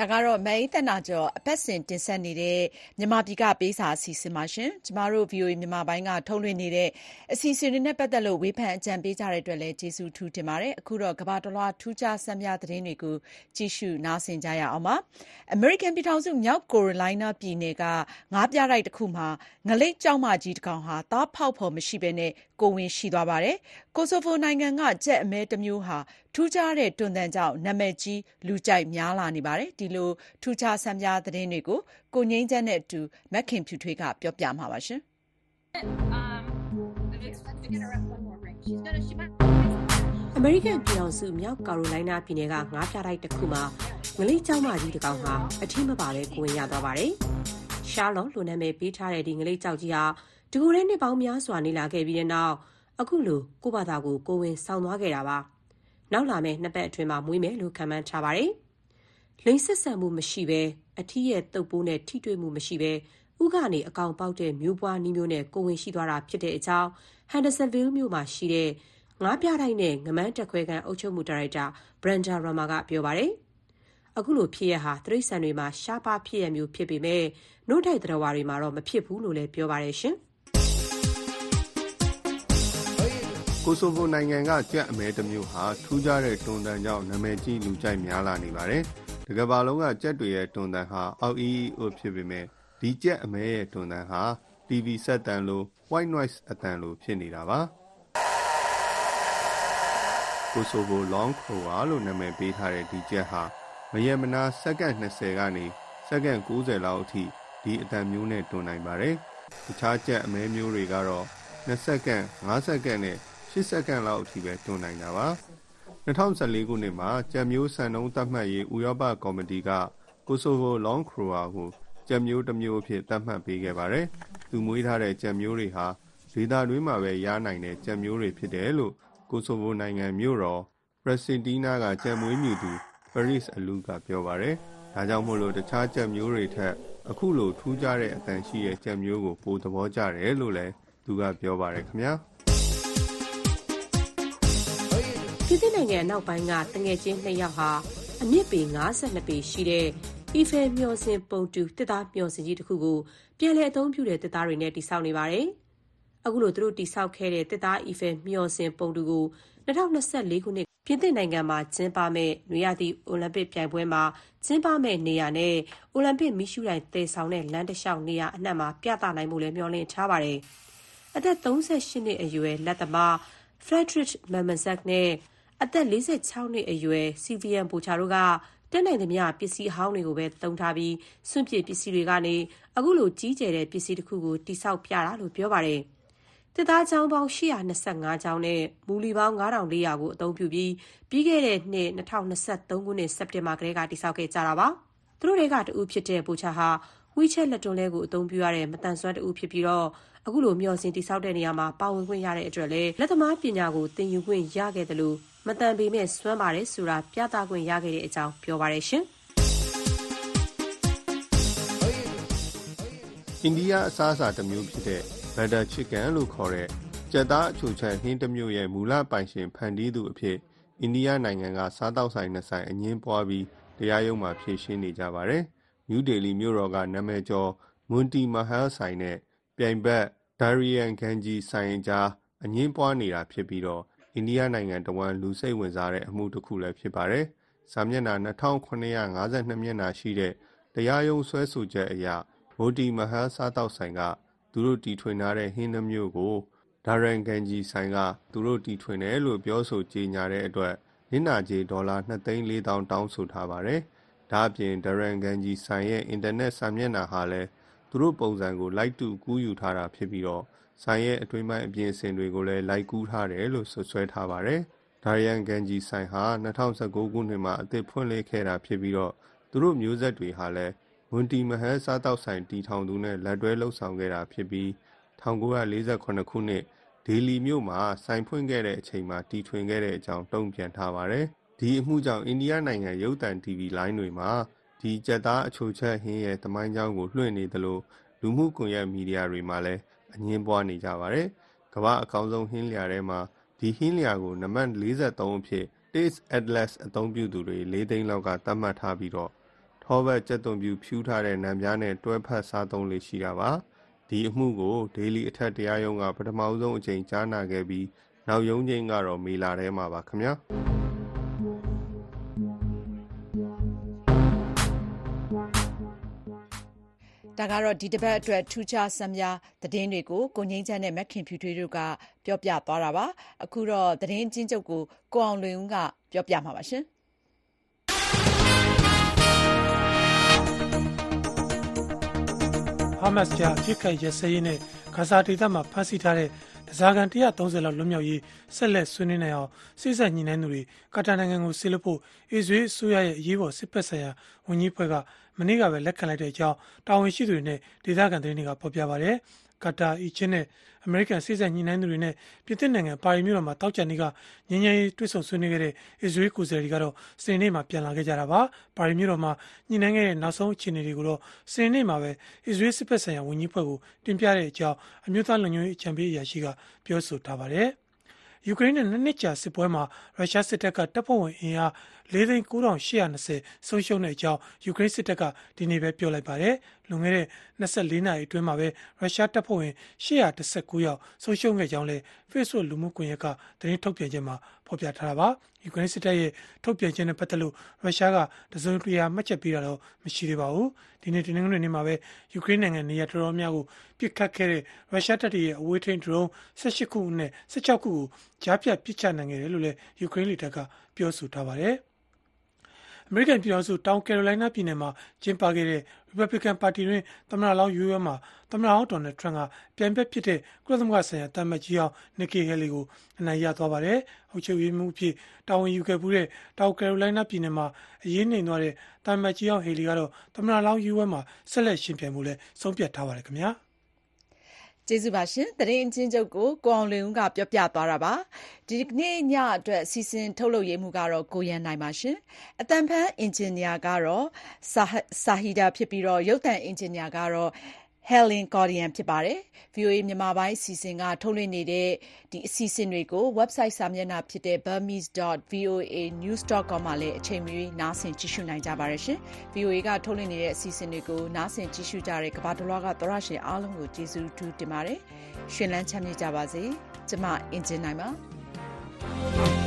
ဒါကတော့ မအိသနာကျော် အပတ်စဉ်တင်ဆက်နေတဲ့ မြန်မာပြည်ကပေးစာ အစီအစဉ်ပါရှင်။ကျမတို့ VOA မြန်မာပိုင်းက ထုတ်လွှင့်နေတဲ့ အစီအစဉ်တွေနဲ့ ပတ်သက်လို့ ဝေဖန်အကြံပေးကြတဲ့အတွက်လည်း ကျေးဇူးထူးတင်ပါတယ်။အခုတော့ ကမ္ဘာတလွှား ထူးခြားဆန်းပြသတင်းတွေကို ကြည့်ရှုနားဆင်ကြရအောင်ပါ။ American ပြည်ထောင်စု မြောက်ကယ်ရိုလိုင်းနားပြည်နယ်က ငါးပြတိုက်တစ်ခုမှာ ငလိပ်ကျောက်မကြီးတစ်ကောင်ဟာ သားဖောက်ဖော်မရှိဘဲ ကိုယ်ဝန်ရှိသွားပါတယ်။ ကိုဆိုဗိုနိုင်ငံက ကြက်အမဲတစ်မျိုးဟာ ထူးခြားတဲ့ တွန်သံကြောင့် နာမည်ကြီး လူကြိုက်များလာနေပါတယ်။ဒီလို ထူးခြားဆန်းပြသတင်းတွေကို ကိုငြိမ်းချမ်းနဲ့အတူ မခင်ဖြူထွေးက ပြောပြမှာပါ။အမေရိကန်ပြည်ထောင်စု မြောက်ကာရိုလိုင်းနားပြည်နယ်က ငါးပြတိုက်တစ်ခုမှာ ငလိပ်ကျောင်းမကြီးတစ်ကောင်ဟာ အထီးမပါပဲကိုဝင်ရသွားပါတယ်။ရှာလော့လိုနာမည်ပေးထားတဲ့ ဒီငလိပ်ကျောက်ကြီးဟာဒီကိုယ်ထဲနှစ်ပေါင်းများစွာ နေလာခဲ့ပြီးတဲ့နောက် အခုလိုကိုဘာသာကိုကိုဝင်ဆောင်သွားခဲ့တာပါ။နောက်လာမယ့်နှစ်ပတ်အတွင်းမှာမွေးမယ်လို့ခန့်မှန်းထားပါတယ်။လိင်ဆက်ဆံမှုမရှိဘဲအထီးရဲ့တုပ်ပိုးနဲ့ထိတွေ့မှုမရှိဘဲဥကနေအကောင်ပေါက်တဲ့မျိုးပွားနီးမျိုးနဲ့ကိုဝင်ရှိသွားတာဖြစ်တဲ့အကြောင်း Hendersonville မြို့မှာရှိတဲ့ငါးပြတိုက်နဲ့ငမန်းတက်ခွဲခန်းအုပ်ချုပ်မှုဒါရိုက်တာ Brenda Rama ကပြောပါတယ်။အခုလိုဖြစ်ရပ်ဟာတိရစ္ဆာန်တွေမှာရှားပါးဖြစ်ရပ်မျိုးဖြစ်ပေမဲ့နို့တိုက်သတ္တဝါတွေမှာတော့မဖြစ်ဘူးလို့လည်းပြောပါတယ်ရှင်။ ကိုဆိုဗိုနိုင်ငံကကြက်အမဲတစ်မျိုးဟာထူးခြားတဲ့တွန်တန်ကြောင့်နာမည်ကြီးလူကြိုက်များလာနေပါတယ်။တကမ္ဘာလုံးကကြက်တွေရဲ့တွန်တန်ဟာအောက်အီအီအိုဖြစ်ပေမဲ့ဒီကြက်အမဲရဲ့တွန်တန်ဟာ TV စက်တန်လို white noise အတန်လိုဖြစ်နေတာပါ။ကိုဆိုဗို Long Crower လို့နာမည်ပေးထားတဲ့ဒီကြက်ဟာမရက်မနားစက္ကန့်20ကနေစက္ကန့်90လောက်အထိဒီအတန်မျိုးနဲ့တွန်နိုင်ပါတယ်။တခြားကြက်အမဲမျိုးတွေကတော့2စက္ကန့်5စက္ကန့်နဲ့ 8စက္ကန့်လောက်အထိပဲတွန်းနိုင်တာပါ2014ခုနှစ်မှာကြံမျိုးစံနှုန်းသတ်မှတ်ရေးဥရောပကော်မတီကကိုဆိုဗိုလောင်ခရိုအာကိုကြံမျိုးတစ်မျိုးအဖြစ်သတ်မှတ်ပေးခဲ့ပါတယ်။သူမွေးထားတဲ့ကြံမျိုးတွေဟာဒေသတွင်းမှာပဲရနိုင်တဲ့ကြံမျိုးတွေဖြစ်တယ်လို့ကိုဆိုဗိုနိုင်ငံမြို့တော်ပရက်စင်တီးနားကကြံမွေးမြူသူပရစ်အလူးကပြောပါတယ်။ဒါကြောင့်မို့လို့တခြားကြံမျိုးတွေထက်အခုလိုထူးခြားတဲ့အတန်ရှိတဲ့ကြံမျိုးကိုပိုသဘောကျတယ်လို့လည်းသူကပြောပါတယ်ခင်ဗျာ။ ပြည်သစ်နိုင်ငံအနောက်ပိုင်းကတငယ်ချင်းနှစ်ယောက်ဟာအမြင့်ပေ52ပေရှိတဲ့အီဖယ်မျှော်စင်ပုံတူတစ်သားမျှော်စင်ကြီးတစ်ခုကိုပြန်လည်အသုံးပြုတဲ့တစ်သားတွေနဲ့တည်ဆောက်နေပါတယ်။အခုလိုသူတို့တည်ဆောက်ခဲ့တဲ့တစ်သားအီဖယ်မျှော်စင်ပုံတူကို2024ခုနှစ်ပြင်သစ်နိုင်ငံမှာကျင်းပမယ့်နွေရာသီအိုလံပစ်ပြိုင်ပွဲမှာကျင်းပမယ့်နေရာနဲ့အိုလံပစ်မီးရှူးတိုင်သယ်ဆောင်တဲ့လမ်းတစ်လျှောက်နေရာအနှံ့မှာပြသနိုင်ဖို့လည်းမျှော်လင့်ထားပါတယ်။အသက်38နှစ်အရွယ်လက်သမား Frédéric Mametzac နဲ့ အသက်46နှစ်အရွယ် Sylvain Bouchard တို့က တတ်နိုင်သမျှ ပစ္စည်းအဟောင်းတွေကိုပဲ သုံးထားပြီး စွန့်ပစ်ပစ္စည်းတွေကနေအခုလို ကြီးကျယ်တဲ့ ပစ္စည်းတခုကို တည်ဆောက်ပြတာလို့ ပြောပါတယ်။သစ်သားကျောင်းပေါင်း ၈၂၅ ကျောင်းနဲ့ မူလီပေါင်း ၅,၄၀၀ ကို အသုံးပြုပြီး ပြီးခဲ့တဲ့နှစ် ၂၀၂၃ ခုနှစ် စက်တင်ဘာကတည်းက တည်ဆောက်ခဲ့ကြတာပါ။သူတို့ထဲကတဦးဖြစ်တဲ့ Bouchard ဟာ WeChat လက်တွန်းလှည်းကို အသုံးပြုရတဲ့ မသန်စွမ်းတဦးဖြစ်ပြီးအခုလို မျှော်စင်တည်ဆောက်တဲ့နေရာမှာ ပါဝင်ခွင့်ရတဲ့အတွက်လည်း လက်သမားပညာကို သင်ယူခွင့်ရခဲ့သလို မသန်ပေမယ့်စွမ်းပါတယ်ဆိုတာပြသခွင့်ရခဲ့တဲ့အကြောင်းပြောပါတယ်။။အိန္ဒိယအစားအစာတမျိုးဖြစ်တဲ့ Butter Chicken လို့ခေါ်တဲ့ကြက်သားအချိုချက်ဟင်းတမျိုးရဲ့မူလပိုင်ရှင်ဖန်တီးသူအဖြစ်အိန္ဒိယနိုင်ငံကစားသောက်ဆိုင်နှစ်ဆိုင်အငြင်းပွားပြီးတရားရုံးမှာဖြေရှင်းနေကြပါတယ်။နယူးဒေလီမြို့တော်ကနာမည်ကျော် Monty Mahal ဆိုင်နဲ့ပြိုင်ဘက် Daryan Ganges ဆိုင်အကြားအငြင်းပွားနေတာဖြစ်ပြီး အိန္ဒိယနိုင်ငံတဝှမ်းလူစိတ်ဝင်စားတဲ့အမှုတခုလည်းဖြစ်ပါတယ်။စာမျက်နှာ၂,၇၅၂မျက်နှာရှိတဲ့တရားရုံးစွဲဆိုချက်အရ Monty Mahal စားသောက်ဆိုင်ကသူတို့တီထွင်ထားတဲ့ဟင်းနှစ်မျိုးကို Daryan Ganges ဆိုင်ကသူတို့တီထွင်တယ်လို့ပြောဆိုကြေညာတဲ့အတွက်နစ်နာကြေးဒေါ်လာ၂သိန်း၄သောင်းတောင်းဆိုထားပါတယ်။ဒါ့အပြင် Daryan Ganges ဆိုင်ရဲ့အင်တာနက်စာမျက်နှာဟာလည်းသူတို့ပုံစံကိုလိုက်တူကူးယူထားတာဖြစ်ပြီး ဆိုင်ရဲ့အတွင်းပိုင်းအပြင်အဆင်တွေကိုလည်းလိုက်ကူးထားတယ်လို့စွပ်စွဲထားပါတယ်။ Daryan Ganges ဆိုင်ဟာ၂၀၁၉ခုနှစ်မှာအသစ်ဖွင့်လှစ်ခဲ့တာဖြစ်ပြီးသူတို့မျိုးဆက်တွေဟာလည်း Monty Mahal စားသောက်ဆိုင်တည်ထောင်သူနဲ့လက်တွဲလုပ်ဆောင်ခဲ့တာဖြစ်ပြီး၁၉၄၇ခုနှစ်ဒေလီမြို့မှာဆိုင်ဖွင့်ခဲ့တဲ့အချိန်မှာတီထွင်ခဲ့တဲ့အကြောင်းတုံ့ပြန်ထားပါတယ်။ဒီအမှုကြောင့်အိန္ဒိယနိုင်ငံရုပ်သံတီဗီလိုင်းတွေမှာဒီကြက်သားအချိုချက်ဟင်းရဲ့သမိုင်းကြောင်းကိုလွှင့်နေသလိုလူမှုကွန်ရက်မီဒီယာတွေမှာလည်း အငြင်းပွားနေကြပါတယ်။ကမ္ဘာ့အကောင်းဆုံးဟင်းလျာထဲမှာဒီဟင်းလျာကိုနံပါတ်၄၃အဖြစ် Taste Atlas အသုံးပြုသူတွေ၄သိန်းလောက်ကသတ်မှတ်ထားပြီးထောပတ်ကြက်သွန်ဖြူဖြူးထားတဲ့နံပြားနဲ့တွဲဖက်စားသုံးလေ့ရှိတာပါ။ဒီအမှုကိုဒေလီအထက်တရားရုံးကပထမဆုံးအကြိမ်ကြားနာခဲ့ပြီးနောက်ရုံးချိန်းကတော့မေလထဲမှာပါခင်ဗျာ။ ဒါကတော့ ဒီတပတ်အတွက် ထူးခြား ဆန်းများသတင်းတွေကို ကိုငိမ့်ချမ်းနဲ့မက်ခင်ဖြူထွေးတို့က ပြောပြသွားတာပါ။အခုတော့ သတင်းအကျဉ်းချုပ်ကို ကိုအောင်လွင်ဦးက ပြောပြမှာပါ။ဟာမတ်စ်ကြား အပစ်အခတ် ရပ်စဲရေးနဲ့ ဂါဇာဒေသမှာ ဖမ်းဆီးထားတဲ့ ဓားစာခံ ၁၃၀ လောက် လွတ်မြောက်ရေး ဆက်လက် ဆွေးနွေးနိုင်အောင် စေ့စပ်ညှိနှိုင်းသူတွေ ကာတာနိုင်ငံကို စေလွှတ်ဖို့ အစ္စရေးအစိုးရရဲ့ အရေးပေါ် စစ်ဖက်ဆိုင်ရာ ဝန်ကြီးအဖွဲ့က မနေ့ကပဲလက်ခံလိုက်တဲ့အကြောင်းတာဝန်ရှိသူတွေနဲ့ဒေသခံသတင်းတွေကဖော်ပြပါတယ်။ကာတာ၊အီဂျစ်နဲ့အမေရိကန်စေ့စပ်ညှိနှိုင်းသူတွေနဲ့ပြင်သစ်နိုင်ငံပါရီမြို့တော်မှာသောကြာနေ့ကငြိမ်းချမ်းရေးတွေ့ဆုံဆွေးနွေးခဲ့တဲ့အစ္စရေးကိုယ်စားလှယ်တွေကတော့စနေနေ့မှာပြန်လာခဲ့ကြတာပါ။ပါရီမြို့တော်မှာညှိနှိုင်းခဲ့တဲ့နောက်ဆုံးအခြေအနေတွေကိုတော့စနေနေ့မှာပဲအစ္စရေးစစ်ဖက်ဆိုင်ရာဝန်ကြီးဖွဲ့ကိုတင်ပြတဲ့အကြောင်းအမျိုးသားလုံခြုံရေးအကြံပေးအရာရှိကပြောဆိုထားပါတယ်။ယူကရိန်းနဲ့နှစ်နှစ်ကြာစစ်ပွဲမှာရုရှားစစ်တပ်ကတပ်ဖွဲ့ဝင်အင်အား ၄သိန်း9820ဆုံးရှုံးတဲ့အကြောင်းယူကရိန်းစစ်တပ်ကဒီနေ့ပဲပြောလိုက်ပါတယ်။လွန်ခဲ့တဲ့24နာရီအတွင်းမှာပဲရုရှားတပ်ဖွဲ့ဝင်819ယောက်ဆုံးရှုံးခဲ့ကြောင်းလည်း Facebook လူမှုကွန်ရက်ကသတင်းထုတ်ပြန်ချက်မှာဖော်ပြထားတာပါ။ယူကရိန်းစစ်တပ်ရဲ့ထုတ်ပြန်ချက်နဲ့ပတ်သက်လို့ရုရှားကတစုံတရာမှတ်ချက်ပေးတာတော့မရှိသေးပါဘူး။ဒီနေ့တနင်္ဂနွေနေ့မှာပဲယူကရိန်းနိုင်ငံနေရာတော်တော်များကိုပစ်ခတ်ခဲ့တဲ့ရုရှားတပ်တွေရဲ့အဝေးထိန်းဒရုန်း18ခုနဲ့16ခုကိုကြားဖြတ်ပစ်ချနိုင်ခဲ့တယ်လို့လည်းယူကရိန်းလေတပ်ကပြောဆိုထားပါတယ်။ အမေရိကန်ပြည်ထောင်စုတောင်ကယ်ရိုလိုင်းနားပြည်နယ်မှာကျင်းပခဲ့တဲ့ Republican ပါတီတွင်သမ္မတလောင်းရွေးပွဲမှာသမ္မတဟောင်းဒေါ်နယ်ထရန့်ကပြိုင်ဘက်ဖြစ်တဲ့ကုလသမဂ္ဂဆိုင်ရာတာမတ်ကြီးအောင် Nikki Haley ကိုအနိုင်ရသွားပါတယ်။အုပ်ချုပ်ရေးမှူးဖြစ်တာဝန်ယူခဲ့မှုတဲ့တောင်ကယ်ရိုလိုင်းနားပြည်နယ်မှာအရေးနှိမ်သွားတဲ့တာမတ်ကြီးအောင် Haley ကတော့သမ္မတလောင်းရွေးပွဲမှာဆက်လက်ရှင်ပြိုင်မှုလဲဆုံးဖြတ်ထားပါတယ်ခင်ဗျာ။ ကျေးဇူးပါရှင်။သတင်းအချင်းချုပ်ကိုကိုအောင်လွင်ဦးကပြောပြသွားတာပါ။ဒီနေ့ညအတွက်စီစဉ်ထုတ်လုပ်ရေးမှုကတော့ကိုရန်နိုင်ပါရှင်။အတန်ဖန်အင်ဂျင်နီယာကတော့စာဟီဒါဖြစ်ပြီးတော့ရုပ်သံအင်ဂျင်နီယာကတော့ Helen Cordian ဖြစ်ပါတယ်။ VOA မြန်မာပိုင်းအစီအစဉ်က ထုတ်လွှင့်နေတဲ့ဒီအစီအစဉ်တွေကို website စာမျက်နှာဖြစ်တဲ့ burmese.voanews.com မှာလည်း အချိန်မရွေး နားဆင် ကြည့်ရှုနိုင်ကြပါတယ်ရှင်။ VOA က ထုတ်လွှင့်နေတဲ့ အစီအစဉ်တွေကို နားဆင်ကြည့်ရှုကြတဲ့ ကမ္ဘာတလွှားက သောရရှင်အားလုံးကို ကျေးဇူးတူးတင်ပါတယ်။ရှင်လန်းချမ်းမြေ့ကြပါစေ။ကျမအင်ဂျင်နိုင်ပါ။